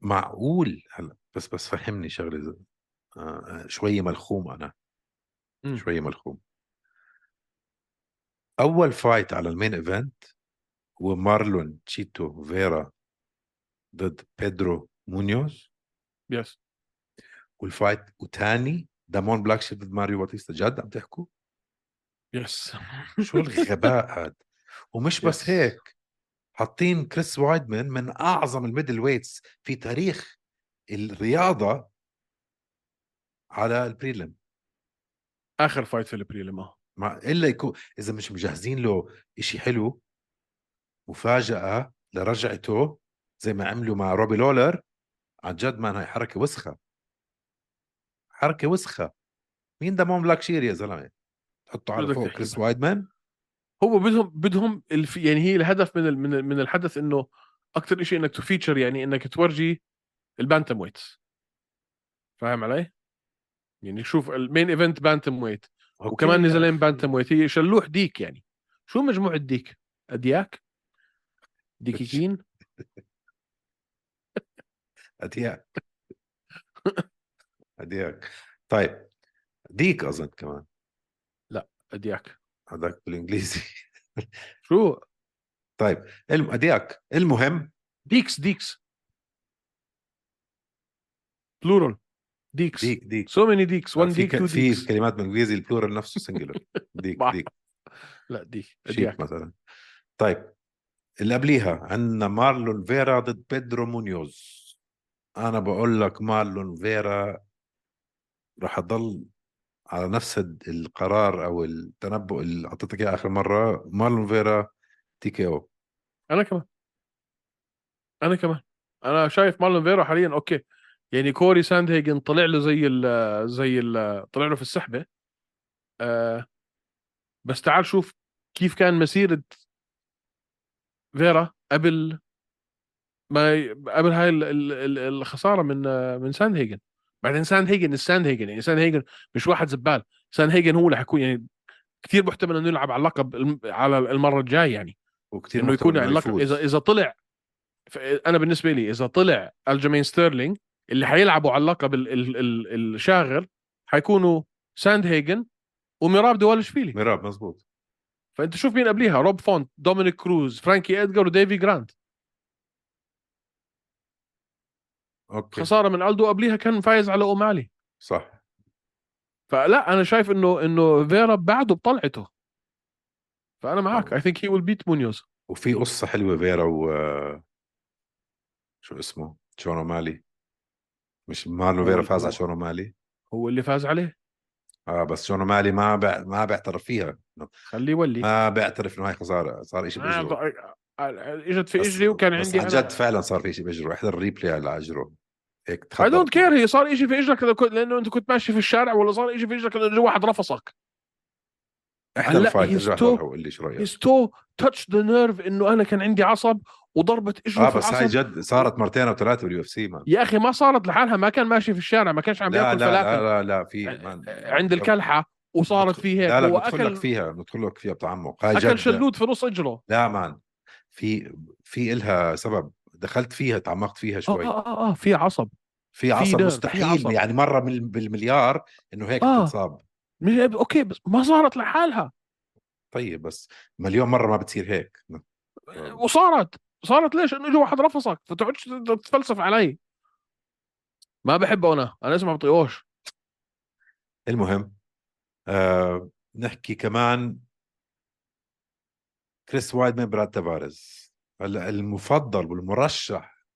Speaker 1: معقول؟ هلأ بس بس فهمني شغلة زي- آه شوية ملخوم أنا.
Speaker 2: مم.
Speaker 1: شوية ملخوم. أول fight على ال main event هو مارلون تشيتو فيرا ضد بيدرو مونيوز.
Speaker 2: yes
Speaker 1: وال fight وتاني دامون بلاك شير ضد ماريو باتيستا جد عم تحكوا؟
Speaker 2: yes.
Speaker 1: شو الغباء هذا ومش بس. هيك حاطين كريس وايدمان من أعظم ال middleweights في تاريخ الرياضة على ال
Speaker 2: prelim آخر fight في ال prelim آه.
Speaker 1: مع إلا يكون إذا مش مجهزين له إشي حلو مفاجأة لرجعته زي ما عملوا مع روبي لولر عن جد man هاي حركه وسخة. حركة وسخة مين دامون بلاك شير يا زلمة تحطه على فوق كريس. وايدمان
Speaker 2: هو بدهم بدهم الف... يعني هي الهدف من ال... من. من الحدث إنه أكثر شيء إنك ت feature يعني إنك تورجي ال bantamweights فاهم علي؟ يعني شوف ال main event bantamweight
Speaker 1: okay
Speaker 2: وكمان نزلين. bantamweight هي شلوح ديك يعني شو مجموعة ديك؟ أدياك؟ ديكيكين؟
Speaker 1: أدياك ادياك طيب ديك اظن كمان.
Speaker 2: ادياك
Speaker 1: هذاك بالإنجليزي.
Speaker 2: شو؟
Speaker 1: طيب الم... أديك. المهم؟
Speaker 2: ديكس ديكس. بلورال. ديكس.
Speaker 1: ديك ديك.
Speaker 2: سو ماني ديكس 1
Speaker 1: في
Speaker 2: ديك
Speaker 1: ك...
Speaker 2: 2
Speaker 1: في
Speaker 2: ديكس
Speaker 1: كلمات بالإنجليزي البلورال نفسه سنجلر ديك. ديك.
Speaker 2: لا ديك. أديك.
Speaker 1: مثلا. طيب اللي قبليها عندنا مارلون فيرا ضد بيدرو مونيوز. أنا بقول لك مارلون فيرا راح أضل على نفس القرار أو التنبؤ اللي أعطيتك إياه آخر مرة مارلون فيرا TKO.
Speaker 2: أنا كمان. أنا كمان. أنا شايف مارلون فيرا حاليا okay. يعني كوري ساند هيجن طلع له زي ال زي ال طلع له في السحبة. آه بس تعال شوف كيف كان مسيرة فيرا قبل ما قبل هاي ال- ال- ال- الخسارة من آه، من ساند هيجن بعدين ساند هيجن الساند هيجن يعني ساند هيجن مش واحد زبال. ساند هيجن هو اللي حيكون يعني كثير محتمل إنه يلعب على اللقب على المرة الجاية يعني.
Speaker 1: وكثير
Speaker 2: إنه يكون على اللقب. اذا إذا طلع أنا بالنسبة لي إذا طلع ألجيمين ستيرلينج اللي حيلعبوا على اللقب ال ال ال الشاغر حيكونوا ساند هيجن وميراب دوالشفيلي
Speaker 1: ميراب مزبوط
Speaker 2: فأنت شوف مين قبليها روب فونت دومينيك كروز فرانكي ادجار وديفي جرانت
Speaker 1: okay.
Speaker 2: خسارة من ألدو قبليها كان فايز على أومالي.
Speaker 1: صح.
Speaker 2: فلا أنا شايف إنه إنه فيرا بعده بطلعته. فأنا معك.
Speaker 1: آه.
Speaker 2: I think he will beat مونيوز
Speaker 1: وفي قصة حلوة فيرا و شو اسمه؟ شون مالي مش مارلون
Speaker 2: هو-
Speaker 1: فيرا فاز على شون مالي
Speaker 2: هو اللي فاز عليه.
Speaker 1: آه بس شون مالي ما بع... ما بيعترف فيها.
Speaker 2: خليه يولي.
Speaker 1: ما بيعترف إنه هاي خسارة. صار شيء باجره
Speaker 2: إجت في
Speaker 1: بس-
Speaker 2: إجري وكان
Speaker 1: بس
Speaker 2: عندي
Speaker 1: عن
Speaker 2: أنا.
Speaker 1: جد فعلا صار في شيء باجره احضر ال replay على أجره. هيك I
Speaker 2: don't care هي صار شيء في إجرك لأنه أنت كنت ماشي في الشارع ولا صار شيء في إجرك لأنه واحد رفصك
Speaker 1: احضر ال
Speaker 2: fight
Speaker 1: ارجع احضرها وقول لي شو
Speaker 2: رأيك؟ to touch the nerve إنه أنا كان عندي عصب وضربت
Speaker 1: إجره
Speaker 2: آه
Speaker 1: بس هاي جد صارت مرتين أو ثلاثة بال UFC
Speaker 2: يا أخي ما صارت لحالها ما كان ماشي في الشارع ما كانش عم
Speaker 1: لا
Speaker 2: بياكل
Speaker 1: لا,
Speaker 2: فلافل
Speaker 1: لا لا لا في man.
Speaker 2: عند الكلحة وصارت فيه هيك.
Speaker 1: لا لا بدخل لك فيها بدخل لك فيها بتعمق. هاي أكل
Speaker 2: شلوت في نص إجره.
Speaker 1: لا man في في إلها سبب دخلت فيها تعمقت فيها
Speaker 2: آه
Speaker 1: شوي.
Speaker 2: آه آه, آه في عصب.
Speaker 1: في عصب مستحيل
Speaker 2: عصب.
Speaker 1: يعني مرة من بالمليار إنه هيك
Speaker 2: آه.
Speaker 1: تتصاب
Speaker 2: مش- okay بس ما صارت لحالها.
Speaker 1: طيب بس مليون مرة ما بتصير هيك.
Speaker 2: وصارت. صارت ليش؟ إنه اجى واحد رفصك. فتقعدش تتفلسف علي. ما بحبه أنا. أنا اسمه بطيقوش.
Speaker 1: المهم آه نحكي كمان كريس وايد من براد تافاريز. هلا المفضل والمرشح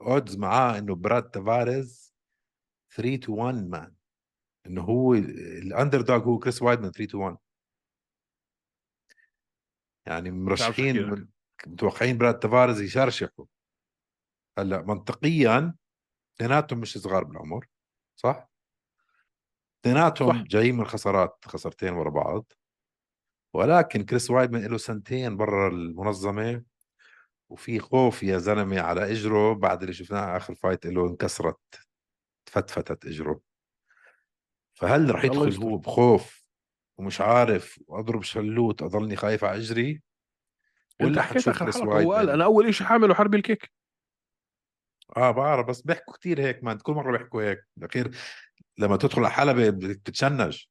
Speaker 1: odds معاه إنه براد تافاريز 3 to 1 man إنه هو ال underdog هو كريس وايد من 3 to 1 يعني مرشحين متوقعين براد تافاريز يشرشحوا هلا منطقيا اثنيناتهم مش صغار بالعمر صح؟ اثنيناتهم. جايين من خسارات خسارتين ورا بعض. ولكن كريس وايدمان له سنتين برا المنظمة وفي خوف يا زلمة على إجره بعد اللي شفناه آخر fight له انكسرت تفتفتت إجره. فهل رح يدخل. هو بخوف ومش عارف وأضرب شلوت أضلني خايف على
Speaker 2: إجري؟
Speaker 1: ولا حتشوف كريس وايدمان
Speaker 2: أنا أول شيء حاعمله حرمي ال
Speaker 1: kick. آه بعرف بس بيحكوا كتير هيك ما كل مرة بيحكوا هيك. الاخير لما تدخل على حلبة بتتشنج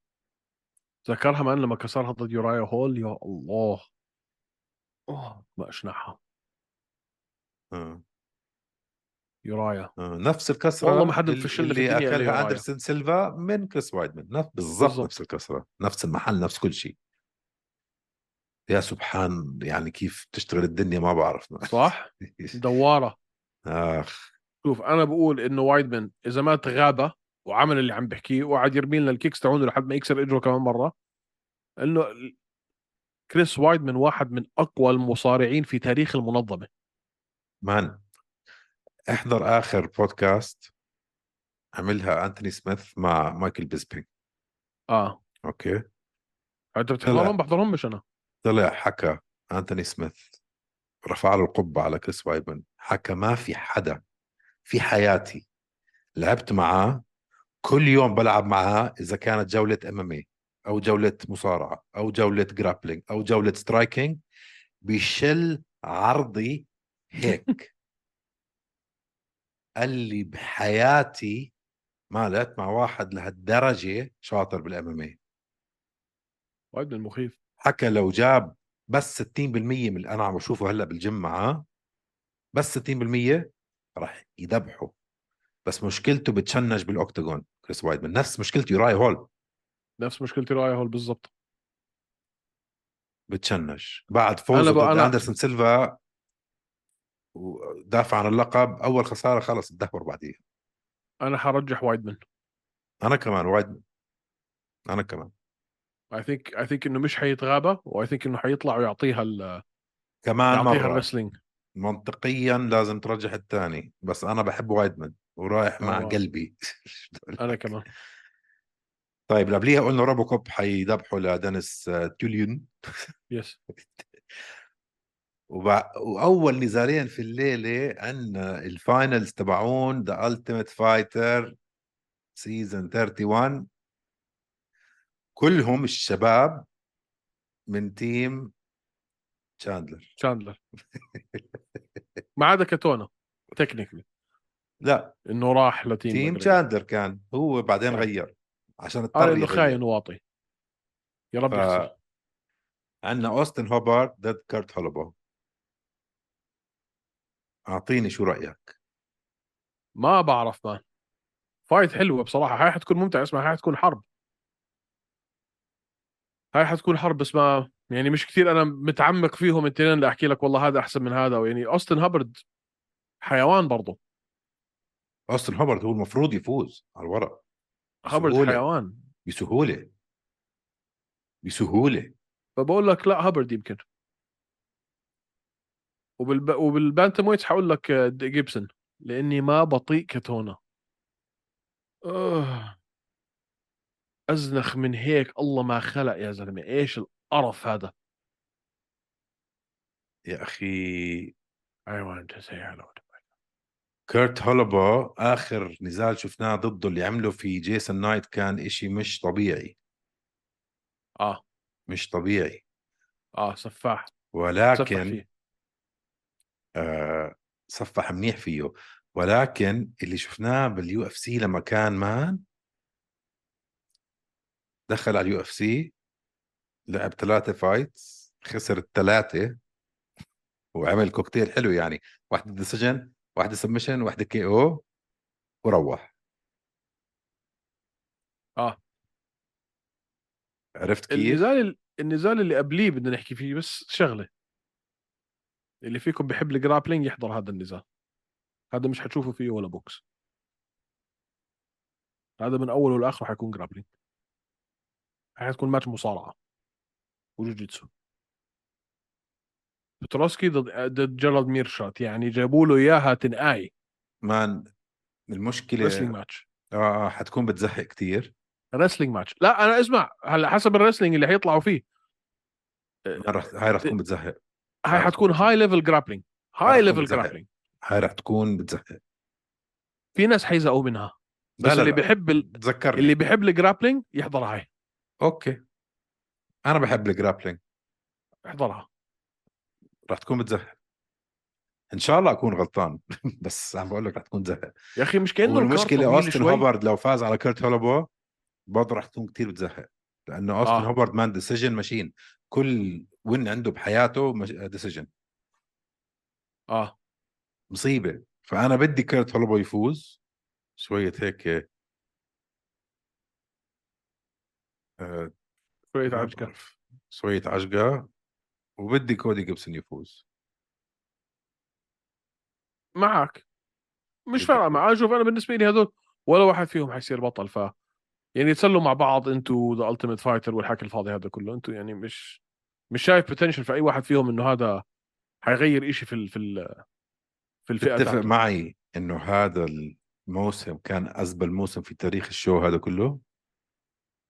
Speaker 2: ذكرها man لما كسرها ضد يورايا هول يا الله. أوه. ما اشنعها
Speaker 1: آه.
Speaker 2: يورايا.
Speaker 1: آه. نفس الكسرة
Speaker 2: والله ما حد في
Speaker 1: اللي
Speaker 2: أكلها.
Speaker 1: أندرسون سيلفا من كريس وايدمان نفس بالضبط. نفس الكسرة نفس المحل نفس كل شيء. يا سبحان يعني كيف تشتغل الدنيا ما بعرف.
Speaker 2: صح؟ دوارة.
Speaker 1: آخ.
Speaker 2: شوف أنا بقول إنه وايدمان إذا ما تغابى وعمل اللي عم بحكيه وقعد يرمي لنا ال kicks تاعونه لحد ما يكسر إجره كمان مرة. إنه كريس وايدمان واحد من أقوى المصارعين في تاريخ المنظمة.
Speaker 1: man احضر آخر بودكاست عملها أنتوني سميث مع مايكل بيسبينج
Speaker 2: آه.
Speaker 1: okay.
Speaker 2: أنت بتحضرهم؟ بحضرهم مش أنا.
Speaker 1: طلع حكى أنتوني سميث رفع له القبة على كريس وايدمان حكى ما في حدا في حياتي لعبت معاه كل يوم بلعب معاه إذا كانت جولة MMA أو جولة مصارعة أو جولة grappling أو جولة striking بيشل عرضي هيك. قال لي بحياتي ما لعبت مع واحد لهالدرجة شاطر بال MMA
Speaker 2: وايدمان مخيف
Speaker 1: حكى لو جاب بس 60% من اللي أنا عم بشوفه هلأ بالجيم معاه بس 60% راح يذبحوا بس مشكلته بتشنج بال octagon كريس وايدمان نفس مشكلته يوراي هول.
Speaker 2: نفس مشكلة يوراي هول بالضبط.
Speaker 1: بتشنج. بعد فوزه
Speaker 2: ب-
Speaker 1: ضد
Speaker 2: أنا-
Speaker 1: أندرسون سيلفا ودافع عن اللقب أول خسارة خلص تدهور بعديها.
Speaker 2: أنا حرجح وايدمان
Speaker 1: أنا كمان وايد. أنا كمان.
Speaker 2: I think I think إنه مش حيتغابى و I think إنه حيطلع ويعطيها ال-
Speaker 1: كمان
Speaker 2: يعطيها
Speaker 1: ال
Speaker 2: wrestling.
Speaker 1: منطقيا لازم ترجح الثاني بس أنا بحب وايدمان ورايح مع
Speaker 2: آه.
Speaker 1: قلبي.
Speaker 2: أنا كمان.
Speaker 1: طيب اللي قبليها قلنا روبو كوب حيذبحوا لدينيس آه، توليولين
Speaker 2: yes
Speaker 1: وبع... وأول نزالين في الليلة عندنا ال finals تبعون The Ultimate Fighter season 31 كلهم الشباب من team تشاندلر
Speaker 2: شاندلر ما عدا كاتونا technically
Speaker 1: لا.
Speaker 2: إنه راح ل
Speaker 1: team
Speaker 2: team.
Speaker 1: تشاندلر كان. هو بعدين
Speaker 2: طيب.
Speaker 1: غير. عشان اضطر يغير
Speaker 2: خاين وواطي يا رب
Speaker 1: ف...
Speaker 2: يخسر.
Speaker 1: عندنا أوستن هوبارت ضد كارت هولوبو أعطيني شو رأيك.
Speaker 2: ما بعرف man fight حلوة بصراحة. هاي حتكون ممتعة. اسمع هاي حتكون حرب. هاي حتكون حرب بس ما يعني مش كثير أنا متعمق فيهم. الاثنين لاحكي لك والله هذا أحسن من هذا. يعني أوستن هابرد حيوان برضه
Speaker 1: اوستن هوبارت هو المفروض يفوز على الورق. بسهولة.
Speaker 2: حيوان.
Speaker 1: بسهولة. بسهولة.
Speaker 2: فبقول لك لا هابرد يمكن. وبالب... وبال bantamweights حقول لك آه، جيبسون لأني ما بطيق كتونا أوه. أزنخ من هيك الله ما خلق يا زلمة. إيش القرف هذا؟
Speaker 1: يا أخي.
Speaker 2: I want to say hello to
Speaker 1: كيرت هولوبو آخر نزال شفناه ضده اللي عمله في جيسون نايت كان إشي مش طبيعي.
Speaker 2: آه.
Speaker 1: مش طبيعي.
Speaker 2: آه سفاح.
Speaker 1: ولكن
Speaker 2: فيه.
Speaker 1: آه سفاح منيح فيه. ولكن اللي شفناه بال UFC لما كان man دخل على ال UFC لعب ثلاثة fights خسر الثلاثة وعمل كوكتيل حلو يعني. واحدة decision واحدة submission واحدة KO وروح.
Speaker 2: آه.
Speaker 1: عرفت كيف؟
Speaker 2: النزال النزال اللي قبليه بدنا نحكي فيه بس شغلة. اللي فيكم بيحب ال grappling يحضر هذا النزال. هذا مش حتشوفوا فيه ولا بوكس هذا من أوله لآخره حيكون grappling حتكون ماتش مصارعة. وجوجيتسو. بتروسكي ضد ضد جيرالد ميرشات يعني جابوا له إياها تنقاي.
Speaker 1: man المشكلة
Speaker 2: wrestling match
Speaker 1: آه آه، حتكون بتزهق كتير.
Speaker 2: wrestling match لا أنا اسمع هلا حسب ال wrestling اللي حيطلعوا فيه.
Speaker 1: هاي رح تكون بتزهق.
Speaker 2: هاي. حتكون high level
Speaker 1: grappling
Speaker 2: high
Speaker 1: level.
Speaker 2: grappling
Speaker 1: هاي رح تكون بتزهق.
Speaker 2: في ناس حيزهقوا منها. بس
Speaker 1: لا لا
Speaker 2: اللي
Speaker 1: لا.
Speaker 2: بيحب ال...
Speaker 1: تذكرني.
Speaker 2: اللي بيحب ال grappling يحضر هاي
Speaker 1: okay. أنا بحب ال grappling
Speaker 2: احضرها.
Speaker 1: رح تكون بتزهق. إن شاء الله أكون غلطان. بس عم بقول لك رح تكون تزهق
Speaker 2: يا أخي مش كانه طويل
Speaker 1: أوستن
Speaker 2: شوي.
Speaker 1: هوبارد لو فاز على كيرت هولوبو برضه رح تكون كتير بتزهق. لأنه أوستن
Speaker 2: آه.
Speaker 1: هوبارد man decision ماشين كل وين عنده بحياته decision
Speaker 2: آه.
Speaker 1: مصيبة. فأنا بدي كيرت هولوبو يفوز. شوية هيك آه، شوية
Speaker 2: عجقه.
Speaker 1: شوية عجقه وبدي كودي جيبسون يفوز.
Speaker 2: معك. مش
Speaker 1: بدك-
Speaker 2: فارقة معاه شوف أنا بالنسبة لي هذول ولا واحد فيهم حيصير بطل ف يعني تسلوا مع بعض أنتوا The Ultimate Fighter والحكي الفاضي هذا كله. أنتوا يعني مش مش شايف potential في أي واحد فيهم إنه هذا حيغير إشي في ال... في ال... في الفئة
Speaker 1: تتفق معي إنه هذا الموسم كان ازبل موسم في تاريخ ال show هذا كله؟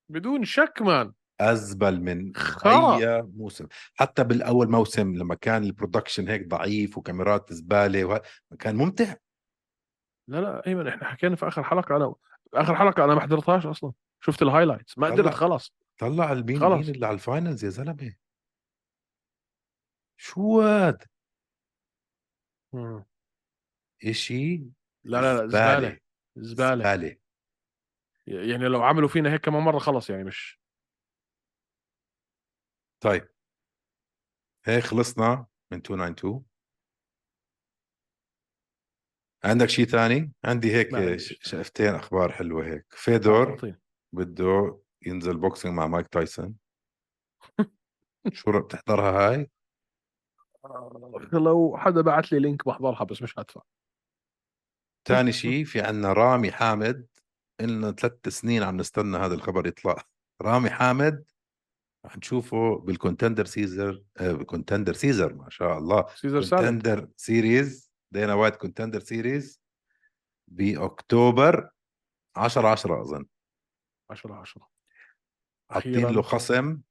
Speaker 2: بدون شك man
Speaker 1: أزبل من. أي موسم. حتى بالأول موسم لما كان ال production هيك ضعيف وكاميرات زبالة وه... كان ممتع.
Speaker 2: لا لا ايمن إحنا حكينا في آخر حلقة أنا آخر حلقة أنا ما حضرتهاش أصلا. شفت ال highlights
Speaker 1: ما.
Speaker 2: قدرت خلص
Speaker 1: طلع المين
Speaker 2: خلص.
Speaker 1: مين اللي على ال finals يا زلمة؟ شو هاد إشي
Speaker 2: لا لا لا زبالة. زبالة
Speaker 1: زبالة.
Speaker 2: يعني لو عملوا فينا هيك كمان مرة خلص يعني مش
Speaker 1: طيب هيك خلصنا من 292 عندك شيء ثاني؟ عندي هيك. شقفتين أخبار حلوة هيك فيدور
Speaker 2: أعطيني.
Speaker 1: بده ينزل boxing مع مايك تايسون شو بتحضرها هاي؟
Speaker 2: لو حدا بعت لي link بحضرها بس مش هدفع
Speaker 1: ثاني شيء في عنا رامي حامد إلنا ثلاث سنين عم نستنى هذا الخبر يطلع رامي حامد رح نشوفه بال Contender Series آه بال Contender Series ما شاء الله.
Speaker 2: Series
Speaker 1: Contender Series دينا وايت Contender Series بأكتوبر 10 10 أظن.
Speaker 2: 10 10
Speaker 1: حاطين له خصم.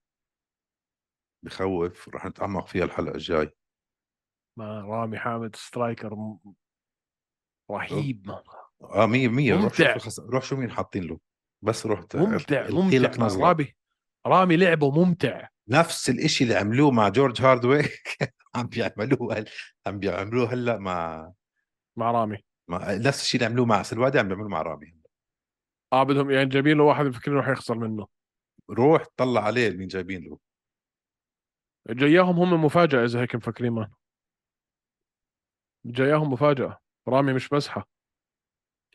Speaker 1: بخوف رح نتعمق فيها الحلقة الجاي.
Speaker 2: مع رامي حامد striker م- رهيب.
Speaker 1: آه 100 100 روح شوف روح شو مين حاطين له. بس روح
Speaker 2: ممتع ممتع. رامي. رامي لعبه ممتع.
Speaker 1: نفس الإشي اللي عملوه مع جورج هاردويك عم بيعملوه هل... عم بيعملوه هلا مع
Speaker 2: مع رامي.
Speaker 1: مع نفس الشيء اللي عملوه مع سلوادي عم بيعملوه مع رامي
Speaker 2: آه بدهم يعني جايبين له واحد بفكر انه حيخسر منه.
Speaker 1: روح طلع عليه مين جايبين له.
Speaker 2: جاياهم هم مفاجأة إذا هيك مفكرين مان جاياهم مفاجأة. رامي مش مزحه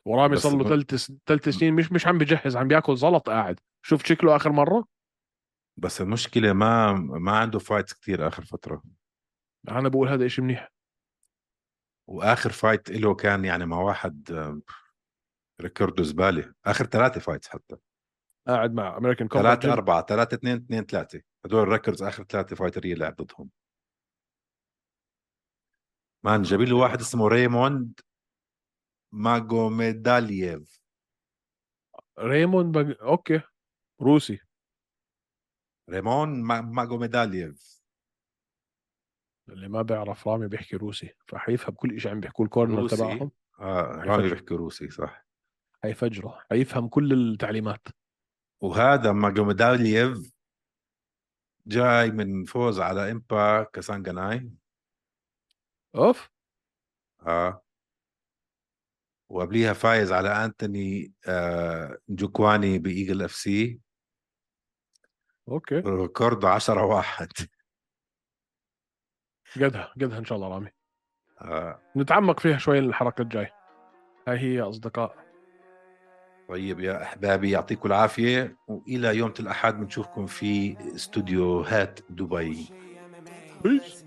Speaker 2: ورامي صار له ثلاث ثلاث سنين مش مش عم بجهز عم بياكل زلط قاعد. شفت شكله آخر مرة؟
Speaker 1: بس المشكلة ما ما عنده فايتس كتير آخر فترة.
Speaker 2: أنا بقول هذا إشي منيح.
Speaker 1: وآخر fight له كان يعني مع واحد record و زبالة. آخر ثلاثة fights حتى.
Speaker 2: قاعد مع امريكان كومبات
Speaker 1: ثلاثة أربعة ثلاثة اثنين اثنين ثلاثة. هدول ال records آخر ثلاثة fighter ية لعب ضدهم man جايبين له واحد اسمه ريموند ماجوميدالييف
Speaker 2: ريموند بق... okay. روسي.
Speaker 1: ريمون ما- ماجوميدالييف
Speaker 2: اللي ما بيعرف رامي بيحكي روسي فحيفهم كل شيء عم بيحكوا ال
Speaker 1: corner.
Speaker 2: تبعهم
Speaker 1: آه رامي. بيحكي روسي صح.
Speaker 2: حيفجره حيفهم كل التعليمات.
Speaker 1: وهذا ماجوميدالييف جاي من فوز على امبا كاسانجاناي
Speaker 2: أوف.
Speaker 1: آه. وقبليها فايز على انتوني آه جوكواني ب Eagle FC.
Speaker 2: Okay.
Speaker 1: Record 10 واحد.
Speaker 2: قدها قدها إن شاء الله رامي.
Speaker 1: آه.
Speaker 2: نتعمق فيها شوي الحلقة الجاي هاي هي يا أصدقاء.
Speaker 1: طيب يا أحبابي يعطيكم العافية وإلى يوم الأحد بنشوفكم في استوديوهات دبي.
Speaker 2: peace